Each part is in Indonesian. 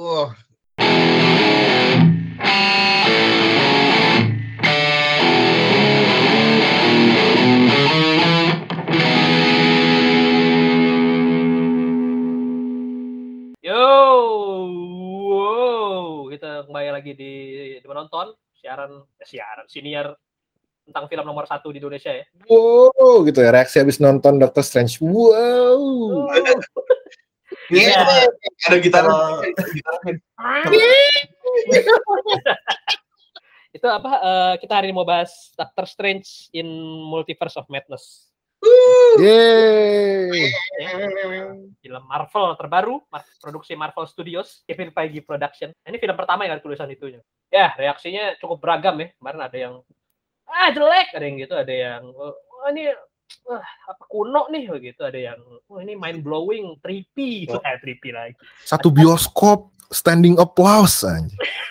Wah, Yo, wow, kita kembali lagi di, di menonton siaran eh, siaran senior tentang film nomor satu di Indonesia ya. Wow, gitu ya reaksi habis nonton Doctor Strange. Wow. ini Iya. ada gitar. Itu apa? eh, kita hari ini mau bahas Doctor Strange in Multiverse of Madness. Yeay. Film Marvel terbaru, produksi Marvel Studios, Kevin Feige Production. Ini film pertama yang ada tulisan itunya. Ya, reaksinya cukup beragam ya. Kemarin ada yang ah jelek, ada yang gitu, ada yang oh ini wah, apa kuno nih begitu, ada yang wah ini mind blowing, trippy, Oh. eh trippy lagi. Satu bioskop standing applause aja.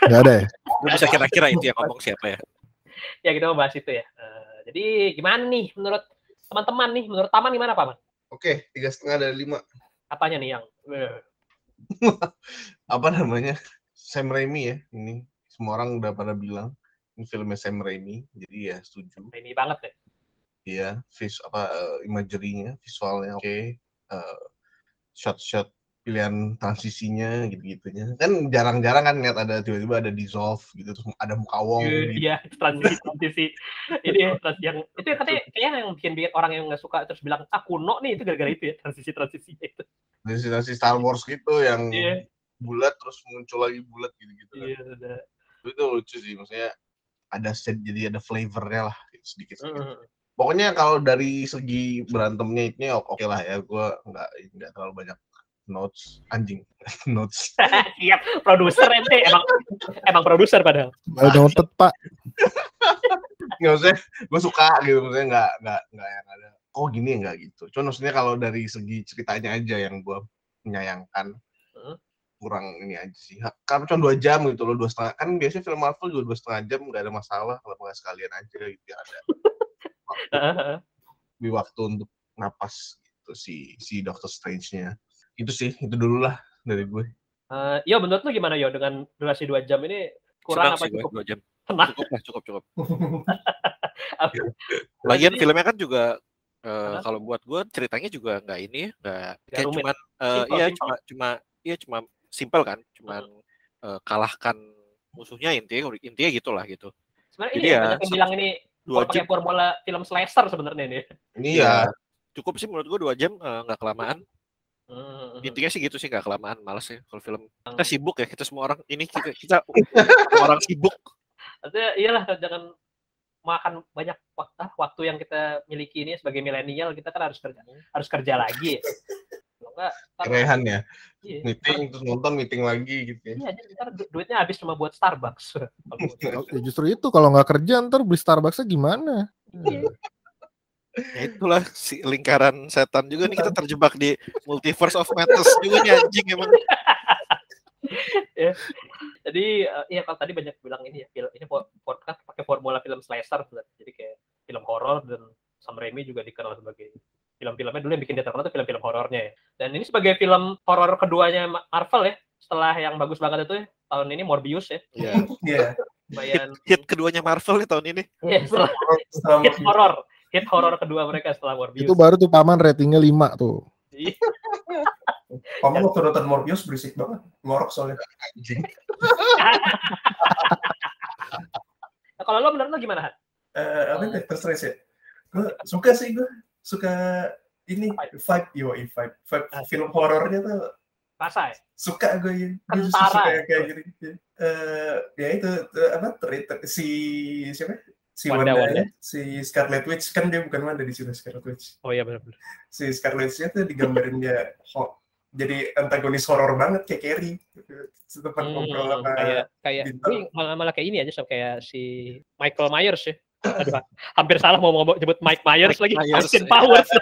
Gak ada ya? Lu bisa kira-kira itu yang ngomong siapa ya? Ya kita mau bahas itu ya. Eh, jadi gimana nih menurut teman-teman nih, menurut Taman gimana Paman? Oke, tiga setengah dari lima. Apanya nih yang eh, Apa namanya? Sam Raimi ya. Ini semua orang udah pada bilang ini filmnya Sam Raimi. Jadi ya setuju. ini banget ya? Iya, vis apa eh, imagery-nya, visualnya oke. Eh, shot-shot pilihan transisinya gitu-gitunya. Kan jarang-jarang kan lihat ada tiba-tiba ada dissolve gitu terus ada muka wong gitu. Iya, transisi transisi. Ini ya, trans- yang itu yang katanya kayaknya yang bikin bikin orang yang nggak suka terus bilang ah kuno nih itu gara-gara itu ya transisi transisi itu. Transisi Star Wars gitu yang Iya, bulat terus muncul lagi bulat gitu-gitu kan. iya, udah. Itu lucu sih maksudnya ada set jadi ada flavornya lah sedikit sedikit. Mm. Pokoknya kalau dari segi berantemnya itu oke lah ya. Gue nggak nggak terlalu banyak notes anjing notes. Siap, produser ente emang emang produser padahal. Malah noted pak. Nggak usah. Gue suka gitu maksudnya nggak nggak nggak yang ada. Oh gini ya nggak gitu. Cuma maksudnya kalau dari segi ceritanya aja yang gue menyayangkan Hmm. kurang ini aja sih. Karena cuma dua jam gitu loh, dua setengah. Kan biasanya film Marvel juga dua setengah jam nggak ada masalah. Kalau nggak sekalian aja gitu ya ada. Heeh, Lebih waktu untuk napas gitu si si Doctor Strange-nya. Itu sih, itu dulu lah dari gue. Eh, yo menurut lu gimana yo dengan durasi dua jam ini kurang Senang apa sih cukup? dua jam. Tenang. Cukup lah, cukup cukup. Apa? Lagian filmnya kan juga eh, Hah? kalau buat gue ceritanya juga nggak ini, nggak kayak rumit. cuman Simple, iya simple. cuma cuma iya cuma simple kan, cuman eh, kalahkan musuhnya intinya intinya gitulah gitu. Sebenarnya ini ya, ya, banyak yang bilang ini Dua pakai jam formula film slasher sebenarnya ini. Ini Iya. ya cukup sih menurut gue dua jam eh, nggak kelamaan. Hmm. Intinya sih gitu sih nggak kelamaan, males ya kalau film. Kita sibuk ya kita semua orang ini kita kita orang sibuk. Artinya iyalah jangan makan banyak waktu ah, waktu yang kita miliki ini sebagai milenial kita kan harus kerja harus kerja lagi. ya. Ntar- kerehan ya. iya, Meeting terus nonton meeting lagi gitu ya. Iya, jadi ntar du- duitnya habis cuma buat Starbucks. Kalau- Ya, justru itu kalau nggak kerja ntar beli Starbucksnya gimana? Iya. Ya itulah si lingkaran setan juga nih kita terjebak di multiverse of madness juga nih anjing emang. Jadi eh, iya kalau tadi banyak bilang ini ya, film ini kan pakai formula film slasher sebenarnya. Jadi kayak film horor dan Sam Raimi juga dikenal sebagai film-filmnya dulu yang bikin dia terkenal itu film-film horornya ya. Dan ini sebagai film horor keduanya Ma- Marvel ya, setelah yang bagus banget itu ya, tahun ini Morbius ya. Iya. Iya. Lumayan Hit keduanya Marvel nih tahun ini. ya, setelah Selama hit horor, hit horor kedua mereka setelah Morbius. Itu baru tuh paman ratingnya 5 tuh. Iya. Kamu waktu nonton Morbius berisik banget, ngorok soalnya. Nah, kalau lo menurut lo gimana? Han? Eh, apa itu Strange ya? Gue suka sih gue, suka ini vibe, yo vibe, vibe Ah. film horornya tuh Rasa ya? suka gue ya. Gue suka ya? yang kayak gini. Eh, ya itu tuh, apa ter- si siapa? Si Wanda, Wanda, si Scarlet Witch kan dia bukan Wanda di sini Scarlet Witch. Oh iya benar-benar. Si Scarlet Witch-nya tuh digambarin dia ho- jadi antagonis horor banget kayak Carrie. Setempat ngobrol Hmm, sama kayak kayak malah malah kayak ini aja sama kayak si Michael Myers ya. Aduh, hampir salah mau ngomong nyebut Mike Myers lagi. Myers, Austin iya. Powers.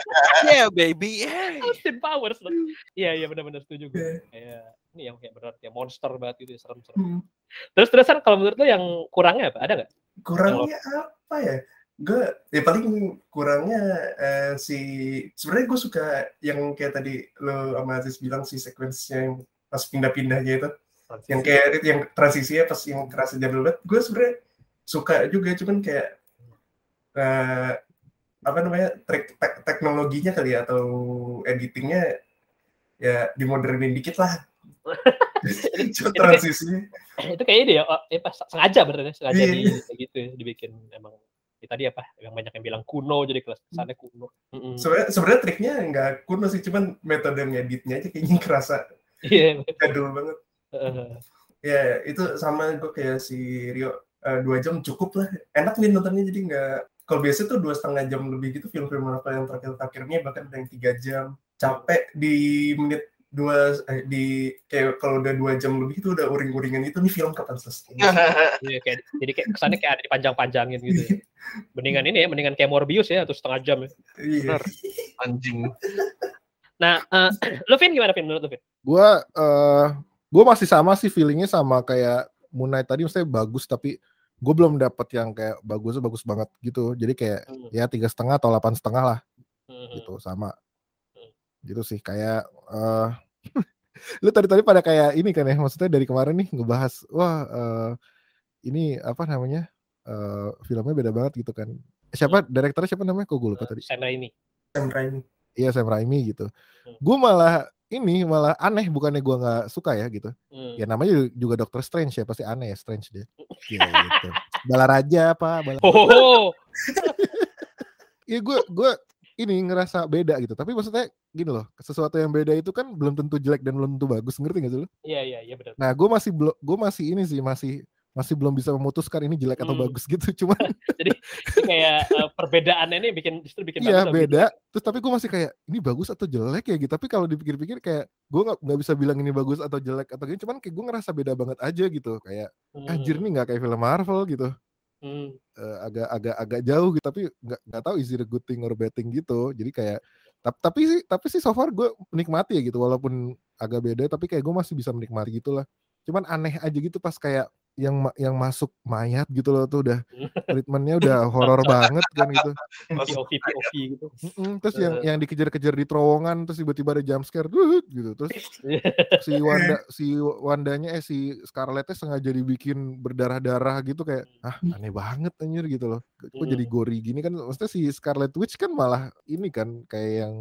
Yeah baby, yeah. Austin Powers. Iya iya benar-benar setuju gue. Iya. Kayak ini yang kayak benar kayak monster banget gitu serem-serem. Hmm. Terus terusan kalau menurut lo yang kurangnya apa? Ada nggak? kurangnya apa ya gue ya paling kurangnya eh, si sebenarnya gue suka yang kayak tadi lo sama Aziz bilang si sequence yang pas pindah-pindahnya itu yang kayak yang transisinya pas yang kerasa jadul banget gue sebenarnya suka juga cuman kayak eh, apa namanya tek- tek- teknologinya kali ya atau editingnya ya dimodernin dikit lah Cuma transisinya itu kayak ini ya, oh, eh, pas sengaja berarti ya, sengaja Iya. di gitu ya, dibikin emang ya, tadi apa yang banyak yang bilang kuno jadi kelas kesannya kuno. Mm-mm. sebenarnya sebenarnya triknya nggak kuno sih cuman metode ngeditnya aja kayaknya kerasa Iya. jadul banget heeh. ya itu sama gue kayak si Rio eh, dua jam cukup lah enak nih nontonnya jadi nggak kalau biasa tuh dua setengah jam lebih gitu film-film Marvel yang terakhir-terakhirnya bahkan ada yang tiga jam capek di menit dua eh, di kayak kalau udah dua jam lebih itu udah uring-uringan itu nih film kapan selesai Iya, kayak jadi kayak kesannya kayak ada dipanjang-panjangin gitu. Ya. Mendingan ini ya, mendingan kayak Morbius ya atau setengah jam ya. iya Anjing. Nah, eh, lu Vin gimana Vin menurut lu Vin? Gua eh gua masih sama sih feelingnya sama kayak Moon Knight tadi maksudnya bagus tapi gue belum dapet yang kayak bagus bagus banget gitu jadi kayak Hmm. ya tiga setengah atau delapan setengah lah Hmm. gitu sama Hmm. gitu sih kayak eh lu tadi tadi pada kayak ini kan ya maksudnya dari kemarin nih ngebahas wah eh, ini apa namanya eh filmnya beda banget gitu kan siapa direkturnya siapa namanya kok gue lupa tadi Sam Raimi. Sam Raimi iya Sam Raimi gitu Hmm. gue malah ini malah aneh bukannya gue nggak suka ya gitu Hmm. ya namanya juga Doctor Strange ya pasti aneh ya Strange dia Iya, gitu. Balaraja apa bala... Oh, ya gue gue ini ngerasa beda gitu tapi maksudnya gini loh sesuatu yang beda itu kan belum tentu jelek dan belum tentu bagus ngerti gak sih lu? iya iya iya benar. Nah gue masih belum gue masih ini sih masih masih belum bisa memutuskan ini jelek atau Hmm. bagus gitu cuman Ini kayak eh, perbedaannya ini bikin justru bikin iya bagus gitu. beda terus tapi gue masih kayak ini bagus atau jelek ya gitu tapi kalau dipikir-pikir kayak gue nggak nggak bisa bilang ini bagus atau jelek atau gini cuman kayak gue ngerasa beda banget aja gitu kayak Hmm. anjir nih nggak kayak film Marvel gitu Hmm. eh, agak agak agak jauh gitu tapi nggak nggak tahu is it a good thing or bad thing gitu jadi kayak tapi, tapi sih tapi sih so far gue menikmati ya gitu walaupun agak beda tapi kayak gue masih bisa menikmati gitu lah cuman aneh aja gitu pas kayak yang ma- yang masuk mayat gitu loh tuh udah treatmentnya udah horor banget kan gitu POV POV gitu. Terus yang yang dikejar-kejar di terowongan terus tiba-tiba ada jump scare gitu terus si Wanda si Wandanya eh si Scarlettnya sengaja dibikin berdarah-darah gitu kayak ah aneh banget anjir gitu loh kok jadi Hmm. gori gini kan maksudnya si Scarlet Witch kan malah ini kan kayak yang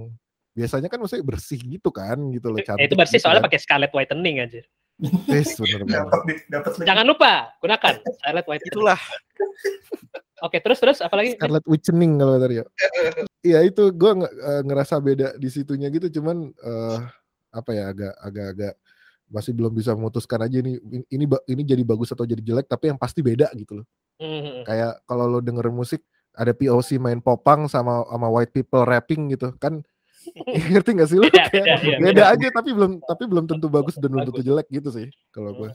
biasanya kan maksudnya bersih gitu kan gitu loh Eh, cantik itu bersih gitu soalnya kan. pakai scarlet whitening aja. Yes, lagi Jangan lupa gunakan scarlet whitening. Itulah Oke, terus terus apa lagi? Scarlet Witchening kalau tadi ya. Iya itu gue ngerasa beda di situnya gitu cuman eh apa ya agak agak agak masih belum bisa memutuskan aja ini ba- ini jadi bagus atau jadi jelek tapi yang pasti beda gitu loh. Hmm. Kayak kalau lo denger musik ada POC main popang sama sama white people rapping gitu kan ngerti gak sih lo Beda, kayak beda, iya, beda beda. aja tapi belum tapi belum tentu bagus dan belum tentu jelek gitu sih kalau gue.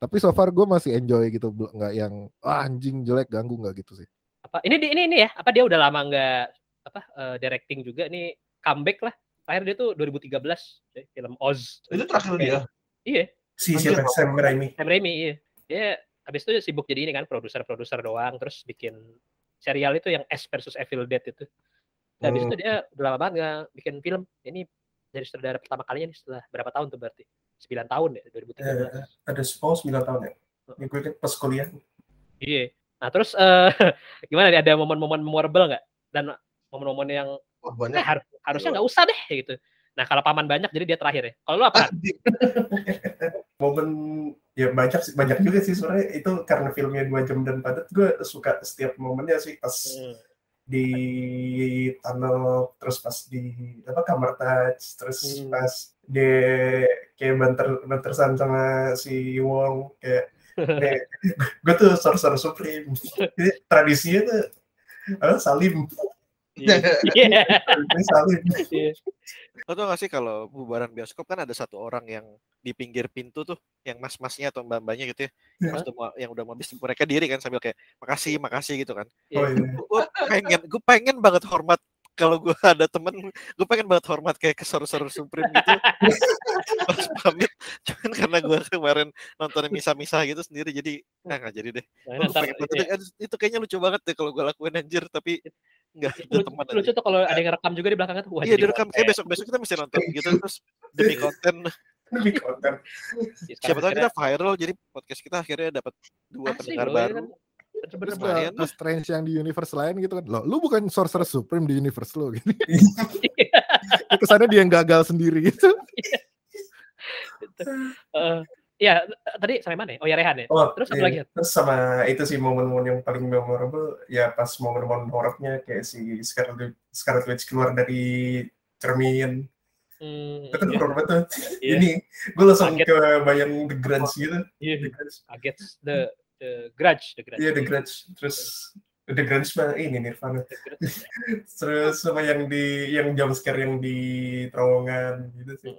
Tapi so far gue masih enjoy gitu nggak yang "Ah, anjing jelek ganggu nggak gitu sih. Apa ini di- ini ini ya? Apa dia udah lama nggak apa eh, directing juga nih comeback lah. Terakhir dia tuh 2013 eh, film Oz. Itu terakhir dia. Iya, si siapa Sam Raimi Sam Raimi iya. Dia habis itu sibuk jadi ini kan produser-produser doang terus bikin serial itu yang S versus Evil Dead itu. Nah, habis itu dia udah lama banget nggak bikin film. Ini dari sutradara pertama kalinya nih setelah berapa tahun tuh berarti? 9 tahun ya 2013. Eh, ada oh 9 tahun ya Ini gue kan pas kuliah Iya. Nah, terus eh gimana nih ada momen-momen memorable nggak? Dan momen-momen yang Wah, eh, banyak. har- harusnya nggak usah deh gitu. Nah, kalau paman banyak jadi dia terakhir ya. Kalau lu apa? Momen ya banyak sih banyak juga sih sebenarnya itu karena filmnya dua jam dan padat gue suka setiap momennya sih pas Hmm. Di tunnel terus pas di apa kamar touch terus Hmm. pas dia kayak banter bantersan sama si Wong kayak gue tuh sorcerer supreme Jadi, tradisinya tuh salim. Iya. Tradisinya salim Iya. Lo tau gak sih kalau bubaran bioskop kan ada satu orang yang di pinggir pintu tuh, yang mas-masnya atau mbak-mbaknya gitu ya, yang Hah? udah mau, yang udah mau habis mereka diri kan sambil kayak makasih makasih gitu kan. oh iya Gue pengen, gue pengen banget hormat kalau gue ada temen, gue pengen banget hormat kayak ke sorcerer supreme gitu. Pas pamit, cuman karena gue kemarin nonton misa-misa gitu sendiri jadi nah nggak jadi deh. Nah, ntar, pengen iya. "Aduh, itu kayaknya lucu banget deh kalau gue lakuin anjir tapi nggak ada Lucu, teman lucu tuh kalau ada yang ngerekam juga di belakangnya tuh. Wah, Iya direkam kayak besok besok kita mesti nonton gitu terus demi konten Demi konten. Si Siapa tahu kita viral jadi podcast kita akhirnya dapat dua Asli pendengar baru. kan? Terus terus Strange yang di universe lain gitu kan. Loh, lu bukan Sorcerer Supreme di universe lu gitu. Kesannya dia yang gagal sendiri gitu. Eh, ya tadi sampai mana ya? Oh ya Rehan ya. Oh, Terus apa iya. lagi? Terus sama itu sih momen-momen yang paling memorable ya pas momen-momen horornya kayak si Scarlet, Scarlet Witch keluar dari cermin. Hmm, Itu kan iya, horor banget. iya, Ini gue langsung ke bayang The Grudge gitu. iya, The the the grudge, the grudge. Iya The Grudge. Terus The Grudge mah ini Nirvana. The grudge. Terus sama yang di yang jump scare yang di terowongan gitu sih.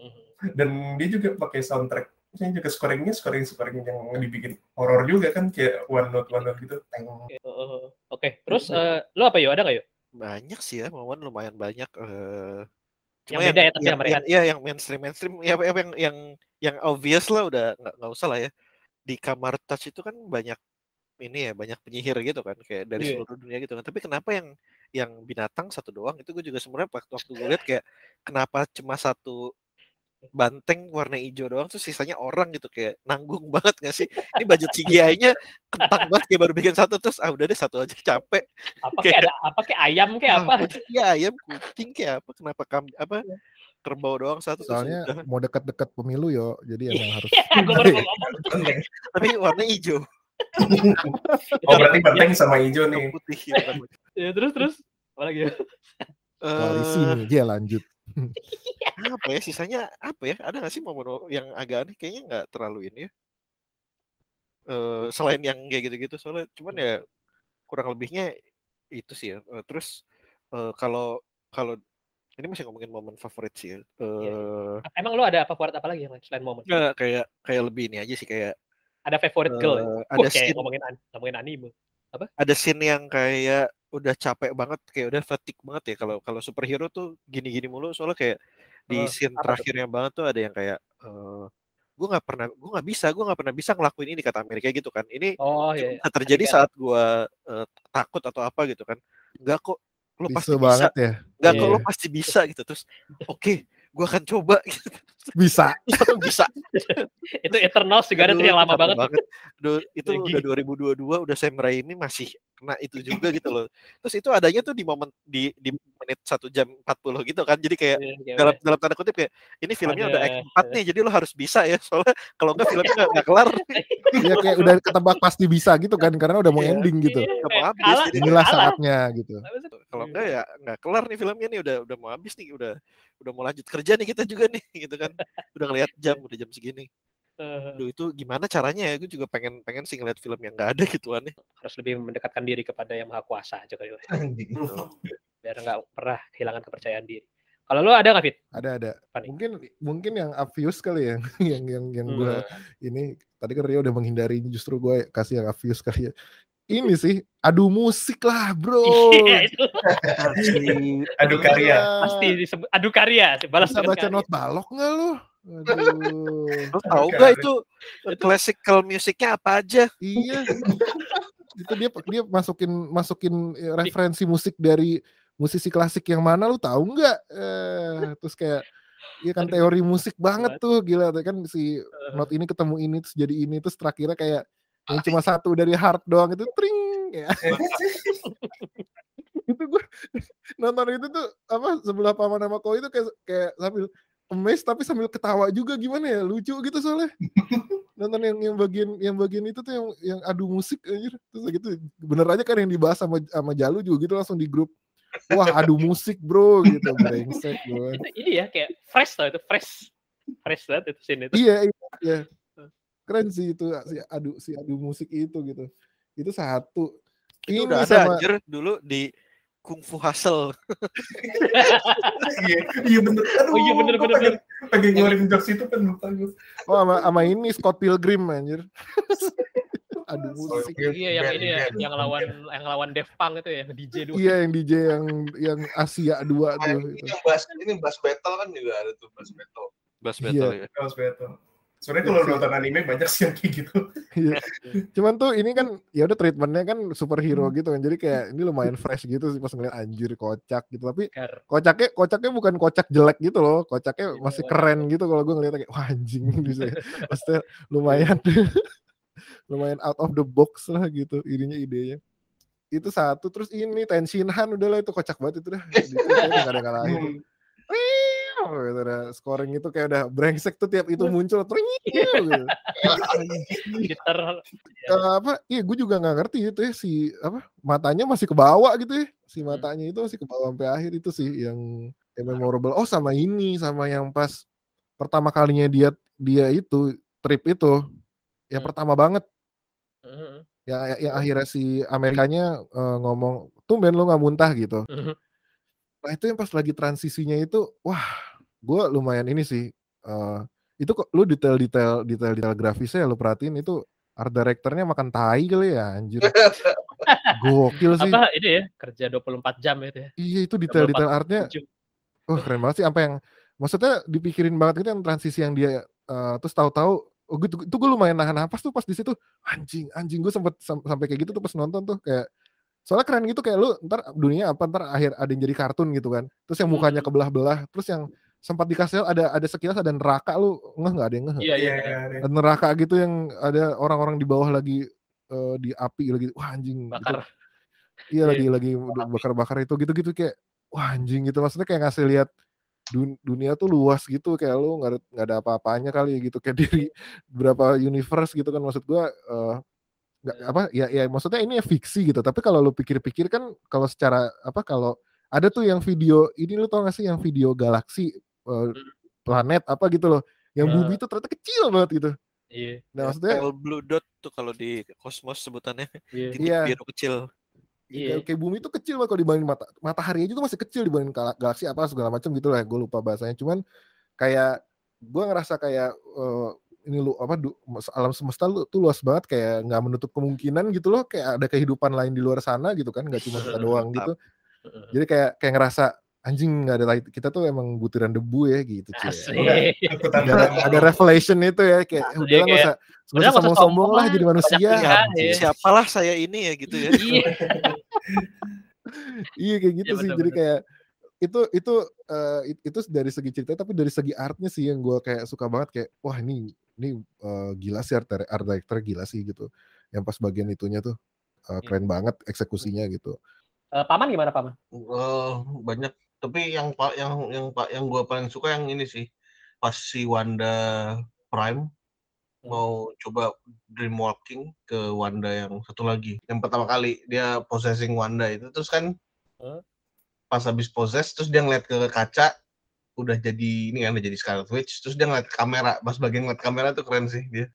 Dan dia juga pakai soundtrack. Ini juga scoringnya scoring scoring yang dibikin horor juga kan kayak one note one note gitu. Oke, eh, Oke, terus eh, lo apa yo? Ada nggak yo? Banyak sih ya, momen lumayan banyak. eh Yang beda ya, tapi yang, sama Rehan. yang, ya, yang mainstream mainstream ya yang yang yang obvious lah udah nggak nggak usah lah ya. Di kamar touch itu kan banyak ini ya banyak penyihir gitu kan kayak dari Iya. seluruh dunia gitu kan. Tapi kenapa yang yang binatang satu doang? Itu gue juga sebenarnya waktu waktu gue lihat kayak kenapa cuma satu banteng warna hijau doang tuh sisanya orang gitu kayak nanggung banget gak sih? Ini budget CGI-nya kentang banget kayak baru bikin satu terus ah udah deh satu aja capek. Apa kayak ada apa kayak ayam kayak apa? ya ayam kucing kayak apa? Kenapa kam apa kerbau doang satu Soalnya udah. mau deket-deket pemilu yo, jadi emang harus mau ngomong. tapi warna hijau Oh berarti banteng sama hijau nih. putih kan. Ya, terus terus apa lagi? ya? koalisi nih. Dia lanjut. apa ya sisanya apa ya ada nggak sih momen yang agak aneh kayaknya nggak terlalu ini ya Eh, selain yang kayak gitu-gitu soalnya cuman ya kurang lebihnya itu sih ya Eh, terus eh, kalau kalau ini masih ngomongin momen favorit sih ya Eh, Emang lo ada favorit apa lagi yang selain momen? nggak kayak kayak lebih ini aja sih kayak Ada favorite girl? Wah, ada kayak scene ngomongin an- ngomongin anime. ada scene yang kayak udah capek banget kayak udah fatigue banget ya kalau kalau superhero tuh gini-gini mulu soalnya kayak di Eh, scene apa tuh? terakhirnya banget tuh ada yang kayak eh gue nggak pernah gue nggak bisa gue nggak pernah bisa ngelakuin ini kata Amerika gitu kan ini Oh iya. bisa terjadi Adegan. saat gue eh, takut atau apa gitu kan nggak kok lo pasti Bisa bisa banget ya. nggak kok Iya. lo pasti bisa gitu terus oke gue akan coba gitu. Bisa. Bisa Itu Eternals juga ada tuh yang lama capek banget. Duh, itu Lagi. udah 2022 udah Sam Raimi masih kena itu juga gitu loh. Terus itu adanya tuh di momen di di menit satu jam 40 gitu kan. Jadi kayak Iya, iya, dalam iya. dalam tanda kutip kayak ini filmnya udah Ada, act 4 nih jadi lo harus bisa ya soalnya kalau enggak filmnya nggak nggak kelar Iya kayak udah ketebak pasti bisa gitu kan karena udah mau Iya. ending gitu. Nggak mau habis, Inilah kalah. saatnya gitu. kalau enggak ya nggak kelar nih filmnya nih udah udah mau habis nih udah udah mau lanjut kerja nih kita juga nih gitu kan udah ngelihat jam udah jam segini Duh, itu gimana caranya ya gue juga pengen pengen sih ngeliat film yang nggak ada gituannya harus lebih mendekatkan diri kepada yang maha kuasa aja kali ya. Gitu. biar nggak pernah kehilangan kepercayaan diri. Kalau lo ada nggak Fit? Ada ada. Apa nih? Mungkin mungkin yang obvious kali ya yang yang yang Hmm. gue ini tadi kan Rio udah menghindari ini justru gue kasih yang obvious kali ya. Ini sih adu musik lah bro. Iya itu Adu karya. pasti disebut adu karya. Balas Bisa baca karya. not balok nggak lu? Aduh. Tau Oke, gak itu classical musiknya apa aja? iya. itu dia dia masukin masukin eh, referensi musik dari musisi klasik yang mana lu tahu nggak? Eh, terus kayak Iya kan teori musik banget tuh gila kan si not ini ketemu ini terus jadi ini terus terakhirnya kayak yang cuma satu dari harp doang itu tring ya. itu gue nonton itu tuh apa sebelah paman sama kau itu kayak kayak sambil amazed tapi sambil ketawa juga gimana ya? Lucu gitu soalnya. Nonton yang yang bagian yang bagian itu tuh yang yang adu musik anjir. Terus gitu bener aja kan yang dibahas sama sama Jalu juga gitu langsung di grup. Wah adu musik bro gitu. Brengsek gue Itu ini ya kayak fresh tau itu fresh. Fresh banget itu scene itu. iya iya iya. Keren sih itu si adu si adu musik itu gitu. Itu satu. Itu ini udah ada sama anjir. Dulu di Kung Fu Hustle. Iya, iya bener. Aduh, Oh iya, bener, bener, pengen, pengen ngeluarin jokes itu kan lupa gue. oh sama, sama ini Scott Pilgrim anjir adu musik Iya yang ini ya, band, yang lawan yang lawan Def Punk itu ya, DJ dulu. iya yang DJ yang yang Asia dua tuh ini itu. yang bass ini bass battle kan juga ada tuh bass battle. Bass Iya. battle ya. Harus betul. Sebenarnya kalau nonton anime banyak sih yang kayak gitu. Iya. Cuman tuh ini kan ya udah treatmentnya kan superhero gitu kan. Jadi kayak ini lumayan fresh gitu sih pas ngeliat anjir kocak gitu. Tapi kocaknya kocaknya bukan kocak jelek gitu loh. Kocaknya Iya, masih bener. keren gitu kalau gue ngeliatnya kayak wah anjing bisa. Maksudnya lumayan lumayan out of the box lah gitu ininya idenya. Itu satu terus ini Tenshinhan udah lah itu kocak banget itu dah. Itu kayaknya nggak ada Hmm. Gitu. Scoring itu kayak udah brengsek tuh tiap itu muncul. Tring, gitu. Gitar Eh, apa iya gue juga nggak ngerti itu ya si apa matanya masih ke bawah gitu ya si Hmm. matanya itu masih ke bawah sampai akhir itu sih yang, yang memorable oh sama ini sama yang pas pertama kalinya dia dia itu trip itu yang Hmm. pertama banget ya yang, yang akhirnya si Amerikanya eh, ngomong tumben lo nggak muntah gitu Mhm. nah itu yang pas lagi transisinya itu wah gue lumayan ini sih eh, itu kok lu detail-detail detail-detail grafisnya lu perhatiin itu art directornya makan tai kali ya anjir. Gokil sih. Apa ini ya kerja 24 jam itu ya? Iya itu detail-detail artnya. wah keren banget sih apa yang maksudnya dipikirin banget gitu yang transisi yang dia eh, terus tahu-tahu oh gitu itu gue lumayan nahan napas tuh pas di situ. Anjing anjing gue sempet sam- sampai kayak gitu tuh pas nonton tuh kayak soalnya keren gitu kayak lu ntar dunia apa ntar akhir ada yang jadi kartun gitu kan. Terus yang mukanya Hmm. kebelah-belah terus yang sempat dikasih ada ada sekilas ada neraka lu ngeh nggak ada yang ngeh iya iya Iya, iya. iya, iya. neraka gitu yang ada orang-orang di bawah lagi eh, di api lagi wah anjing gitu. bakar iya Iya, lagi lagi bakar-bakar itu gitu-gitu kayak wah anjing gitu maksudnya kayak ngasih lihat dun- dunia tuh luas gitu kayak lu nggak ada nggak ada apa-apanya kali ya gitu kayak diri berapa universe gitu kan maksud gua eh, nggak Iya. apa ya ya maksudnya ini ya fiksi gitu tapi kalau lu pikir-pikir kan kalau secara apa kalau ada tuh yang video ini lu tau gak sih yang video galaksi eh, planet apa gitu loh yang Hmm. bumi itu ternyata kecil banget gitu iya nah maksudnya blue dot tuh kalau di kosmos sebutannya iya titik Iya. biru kecil. Iya. kayak, kayak bumi itu kecil banget kalau dibanding mata matahari aja tuh masih kecil dibanding gala- galaksi apa segala macam gitu lah gue lupa bahasanya cuman kayak gue ngerasa kayak eh, ini lu apa du- alam semesta lu tuh luas banget kayak nggak menutup kemungkinan gitu loh kayak ada kehidupan lain di luar sana gitu kan nggak cuma kita doang gitu Heeh. jadi kayak kayak ngerasa anjing nggak ada lagi kita tuh emang butiran debu ya gitu cuy ada, ada revelation itu ya kayak Asik, udah nggak usah nggak usah sombong-sombong sombong lah jadi manusia pilihan, iya. Siapalah saya ini ya gitu ya. iya iya kayak gitu Iya, sih bener, jadi bener. kayak itu itu eh, it- itu dari segi cerita tapi dari segi artnya sih yang gue kayak suka banget kayak wah ini ini eh, gila sih art, art director gila sih gitu yang pas bagian itunya tuh eh, Iya. keren banget eksekusinya gitu Eh, paman gimana paman Eh, banyak tapi yang pak yang yang pak yang gua paling suka yang ini sih pas si Wanda Prime mau coba dreamwalking ke Wanda yang satu lagi yang pertama kali dia possessing Wanda itu. Terus kan Hmm. pas habis possess terus dia ngeliat ke kaca udah jadi ini kan udah jadi Scarlet Witch. Terus dia ngeliat kamera pas bagian ngeliat kamera tuh keren sih dia.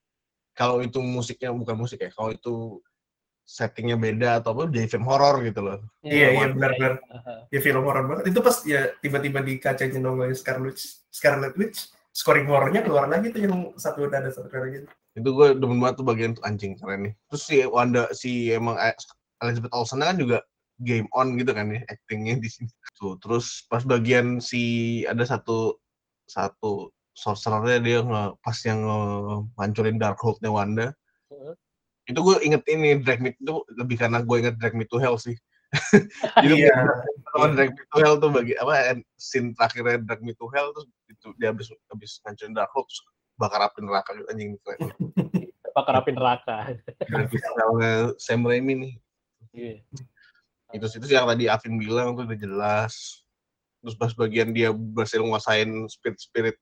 Kalau itu musiknya bukan musik ya kalau itu settingnya beda atau apa jadi film horor gitu loh Iya, iya, Wanda, benar-benar. Heeh. ya film horor banget itu pas ya tiba-tiba di kacanya nongolin Scarlet Witch Scarlet Witch scoring horornya keluar lagi tuh yang satu ada satu ada gitu itu gue demen banget tuh bagian tuh anjing keren nih terus si Wanda si emang eh, Elizabeth Olsen kan juga game on gitu kan ya actingnya di sini tuh terus pas bagian si ada satu satu sorcerernya dia nge, pas yang ngancurin Darkhold-nya Wanda. Itu gue inget ini Drag Me itu lebih karena gue inget Drag Me to Hell sih jadi iya kalau Drag Me to Hell tuh bagi apa en- scene terakhirnya Drag Me to Hell terus itu dia habis habis ngancurin Darkhold terus bakar api neraka gitu anjing keren bakar api neraka Sam Raimi nih. Iya. Itu itu yang tadi Afin bilang tuh udah jelas. Terus pas bagian dia berhasil nguasain spirit spirit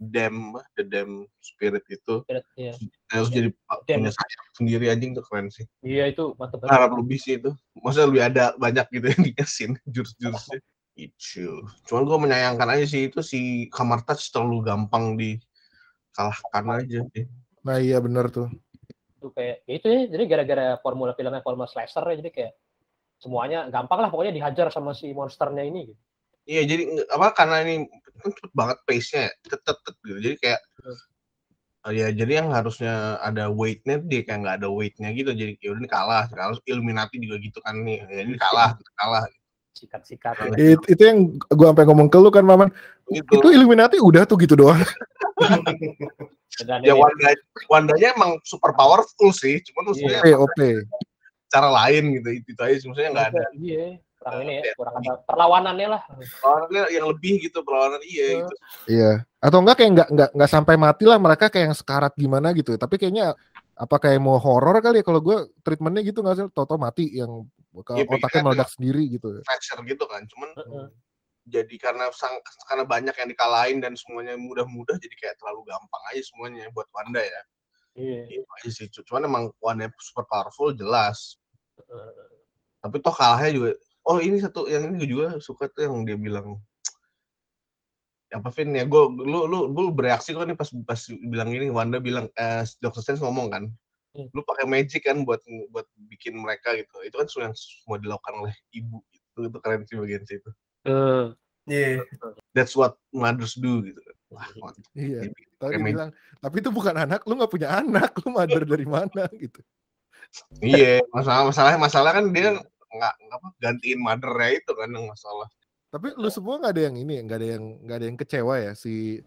dam, the dam spirit itu, Berat, iya terus jadi Dam. punya sayap sendiri anjing tuh keren sih. iya itu mantep banget Harap lebih sih itu. Maksudnya lebih ada banyak gitu yang dikasihin jurus-jurusnya. Itu. Cuman gue menyayangkan aja sih itu si Kamar Touch terlalu gampang dikalahkan aja. sih. nah iya bener tuh itu kayak ya itu ya jadi gara-gara formula filmnya formula slasher ya jadi kayak semuanya gampang lah pokoknya dihajar sama si monsternya ini gitu. Iya jadi apa karena ini kan cepet banget pace-nya ya, tet tet tet gitu. Jadi kayak eh, ya jadi yang harusnya ada weight-nya dia kayak nggak ada weight-nya gitu. Jadi ya udah ini kalah. Kalau Illuminati juga gitu kan nih. Ya ini kalah, kalah sikat-sikat Iya. ya. It- itu yang gue sampai ngomong ke lu kan maman gitu. itu Illuminati udah tuh gitu doang Dan Ya Wanda, Wandanya emang super powerful sih, cuman maksudnya OP OP. cara lain gitu, itu, aja maksudnya nggak ada Iya, kurang ini ya, kurang ada perlawanannya lah. perlawanan yang lebih gitu, perlawanan iya Hmm. gitu. Iya. Atau enggak kayak enggak enggak enggak sampai mati lah mereka kayak yang sekarat gimana gitu. Tapi kayaknya apa kayak mau horor kali ya kalau gue treatmentnya gitu nggak sih? Toto mati yang Iya, otaknya meledak sendiri gitu. Fracture gitu kan, cuman Heeh. jadi karena sang, karena banyak yang dikalahin dan semuanya mudah-mudah jadi kayak terlalu gampang aja semuanya buat Wanda ya. Iya. Itu aja sih. Cuman emang Wanda super powerful jelas. Heeh. Tapi toh kalahnya juga. Oh ini satu yang ini gue juga suka tuh yang dia bilang apa Vin ya gue lu lu lu bereaksi kok nih pas pas bilang ini Wanda bilang eh Dr. Strange ngomong kan Hmm. lu pakai magic kan buat buat bikin mereka gitu itu kan yang semua dilakukan oleh ibu gitu itu keren sih bagian situ Eh, Iya. that's what mothers do gitu wah mantap. Iya. Dia Tapi pakai dia magic. bilang, tapi itu bukan anak, lu nggak punya anak, lu mother dari mana gitu. iya masalah masalah masalah kan dia nggak apa gantiin mothernya itu kan yang masalah Tapi lu semua nggak ada yang ini, nggak ada yang nggak ada yang kecewa ya si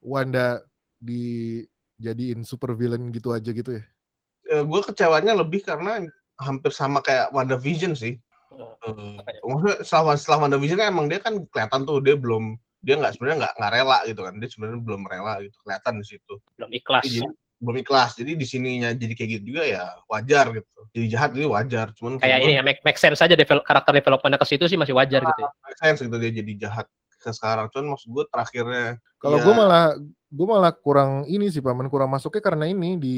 Wanda dijadiin super villain gitu aja gitu ya. gue kecewanya lebih karena hampir sama kayak WandaVision sih eh, Eh, Apa ya? maksudnya setelah setelah WandaVision kan emang dia kan kelihatan tuh dia belum dia nggak sebenarnya nggak nggak rela gitu kan dia sebenarnya belum rela gitu kelihatan di situ belum ikhlas. jadi belum ikhlas jadi di sininya jadi kayak gitu juga ya wajar gitu. Jadi jahat jadi wajar cuman Kayak ini ya, make, make sense aja develop, karakter developmentnya ke situ sih masih wajar gitu ya. make sense gitu dia jadi jahat ke sekarang. Cuman maksud gue terakhirnya Kalau ya, gue malah gue malah kurang ini sih paman kurang masuknya karena ini di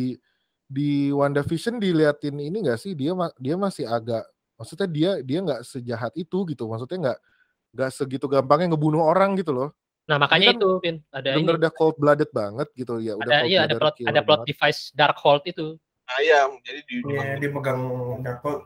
di WandaVision diliatin ini enggak sih? Dia dia masih agak maksudnya dia dia nggak sejahat itu gitu. Maksudnya nggak nggak segitu gampangnya ngebunuh orang gitu loh Nah, makanya kan itu, Vin. Ada ini. udah cold blooded banget gitu ya udah Ada iya ada plot ada plot banget. device Darkhold itu. ayam jadi di Iya, dia megang Darkhold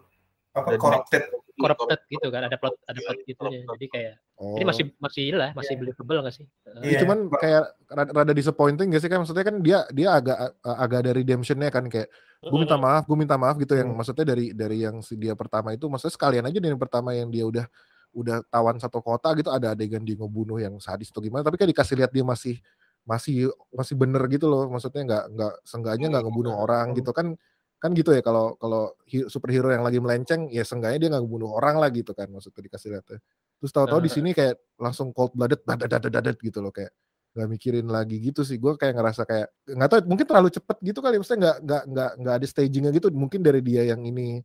apa Dan- corrupted. corrupted gitu kan ada plot ada plot Iya, gitu ya. Jadi kayak oh. ini masih masih lah masih believable nggak sih? Iya, Iya. cuman kayak rada, rada disappointing gak sih kan maksudnya kan dia dia agak agak ada redemptionnya kan kayak gue minta maaf gue minta maaf gitu yang Hmm. maksudnya dari dari yang si dia pertama itu maksudnya sekalian aja dari yang pertama yang dia udah udah tawan satu kota gitu ada adegan dia ngebunuh yang sadis atau gimana tapi kan dikasih lihat dia masih masih masih bener gitu loh maksudnya nggak nggak seenggaknya nggak ngebunuh orang gitu. Kan kan gitu ya kalau kalau superhero yang lagi melenceng ya seenggaknya dia nggak ngebunuh orang lah gitu kan maksudnya dikasih lihatnya terus tahu-tahu di sini kayak langsung cold blooded dadat gitu loh kayak nggak mikirin lagi gitu sih. Gue kayak ngerasa kayak nggak tahu mungkin terlalu cepet gitu kali maksudnya nggak nggak nggak nggak ada stagingnya gitu mungkin dari dia yang ini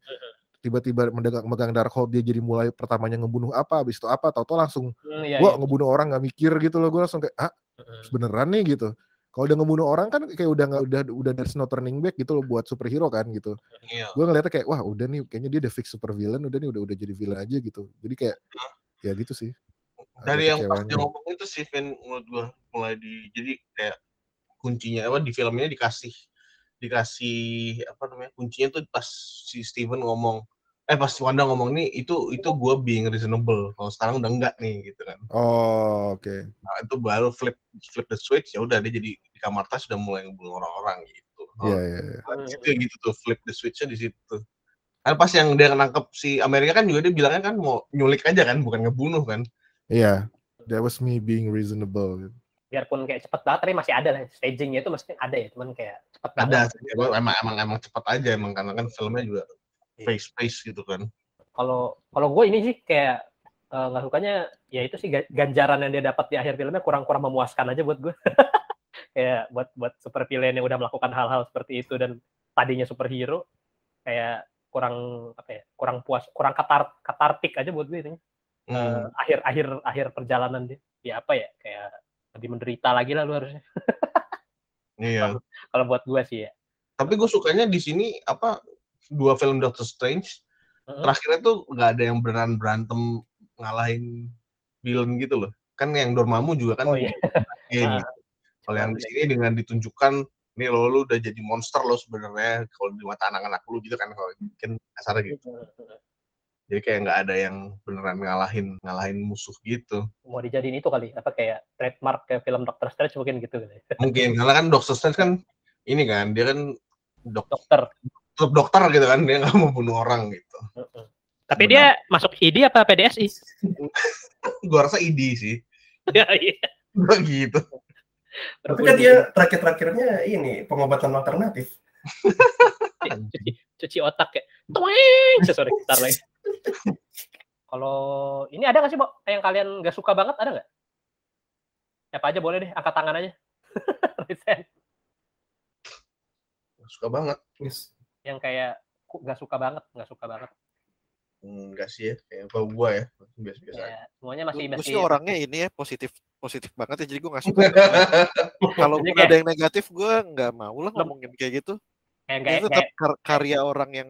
tiba-tiba megang Darkhold dia jadi mulai pertamanya ngebunuh apa habis itu apa tahu-tahu langsung Hmm, iya, gua iya. ngebunuh orang nggak mikir gitu loh gue langsung kayak ah beneran nih gitu. Kalau udah ngebunuh orang kan kayak udah nggak udah udah there's no turning back gitu loh buat superhero kan gitu. Iya. Gue ngeliatnya kayak wah udah nih kayaknya dia udah fix super villain udah nih udah udah jadi villain aja gitu. Jadi kayak ya gitu sih Ada dari yang pas dia ngomong itu sih Vin menurut gua mulai di jadi kayak kuncinya apa di filmnya dikasih dikasih apa namanya kuncinya tuh pas si Steven ngomong eh pas Wanda ngomong nih itu itu gua being reasonable kalau sekarang udah enggak nih gitu kan. Oh oke. Nah, itu baru flip flip the switch ya udah dia jadi di kamar tas udah mulai ngebunuh orang-orang gitu. Iya oh, iya. Iya. di situ ya gitu tuh flip the switchnya di situ. Kan pas yang dia nangkep si Amerika kan juga dia bilangnya kan mau nyulik aja kan bukan ngebunuh kan. Iya, that was me being reasonable. Biarpun kayak cepet banget tapi masih ada lah stagingnya itu mesti ada ya, cuman kayak cepet banget. ada sih. emang emang emang, emang cepat aja emang karena kan filmnya juga face face gitu kan Kalau kalau gue ini sih kayak eh, nggak sukanya ya itu sih ga- ganjaran yang dia dapat di akhir filmnya kurang-kurang memuaskan aja buat gue. kayak buat buat super villain yang udah melakukan hal-hal seperti itu dan tadinya superhero kayak kurang apa ya kurang puas kurang katar katartik aja buat gue itu Hmm. akhir akhir akhir perjalanan dia ya apa ya kayak lebih menderita lagi lah lu harusnya. Iya. Kalau buat gue sih ya. Tapi gue sukanya di sini apa dua film Doctor Strange. Heeh. terakhirnya tuh nggak ada yang beneran berantem ngalahin villain gitu loh. Kan yang Dormammu juga kan Oh, iya. game gitu. kalau yang di sini dengan ditunjukkan nih lo lu udah jadi monster lo sebenarnya kalau di mata anak-anak lu gitu kan kalau mungkin kasarnya gitu jadi kayak nggak ada yang beneran ngalahin ngalahin musuh gitu mau dijadiin itu kali apa kayak trademark kayak film Doctor Strange mungkin gitu kali mungkin karena kan Doctor Strange kan ini kan dia kan dok dokter tetap dokter gitu kan dia nggak mau bunuh orang gitu tapi Benar. dia masuk ID apa PDSI gua rasa ide sih ya iya Gua gitu Tapi kan dia terakhir-terakhirnya ini pengobatan alternatif. cuci, cuci otak ya. Tuing! Sorry, bentar lagi. Kalau ini ada nggak sih, Bo? Yang kalian nggak suka banget, ada nggak? Siapa aja boleh deh, angkat tangan aja. Suka banget. Yes. yang kayak nggak suka banget, nggak suka banget. Enggak sih ya, kayak kalau gua ya, biasa-biasa aja. Ya, semuanya masih Gue masih sih orangnya ini ya positif positif banget ya jadi gue gak suka. Kalau kayak- ada yang negatif gue nggak mau lah ngomongin kayak gitu. kayak nggak Itu nggak tetap kar- karya orang yang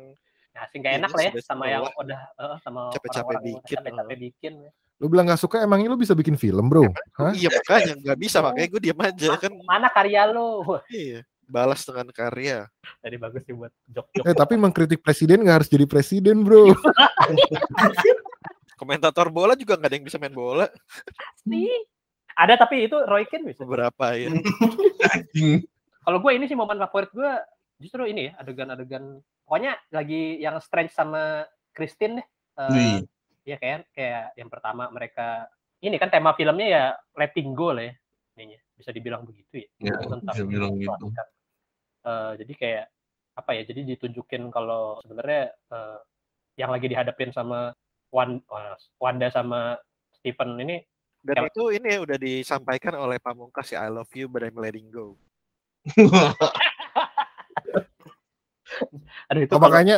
ngasih nggak ini enak lah ya sama yang lah. udah sama Capek-capek bikin, capek-capek bikin. Lu bilang nggak suka, emangnya lu bisa bikin film, bro? Hah? iya makanya nggak bisa makanya gue diam aja kan. Mana karya lo? Wah, Iya balas dengan karya. Tadi bagus sih buat jok-jok. Eh, tapi mengkritik presiden nggak harus jadi presiden, bro. Komentator bola juga nggak ada yang bisa main bola. Nih. Ada tapi itu Roy Keane bisa. Beberapa ya. Anjing. Kalau gue ini sih momen favorit gue justru ini ya adegan-adegan pokoknya lagi yang strange sama Christine deh. Eh, Wih. Iya kayak kayak yang pertama mereka ini kan tema filmnya ya letting go lah ya. Ininya bisa dibilang begitu ya. Ya, Tentang bisa bilang gitu. Eh, jadi kayak apa ya? Jadi ditunjukin kalau sebenarnya eh, yang lagi dihadapin sama Wan- Wanda sama Stephen ini Dan Kalau- itu ini ya udah disampaikan oleh Pamungkas ya I love you but I'm letting go. aduh itu Oh, kalau- makanya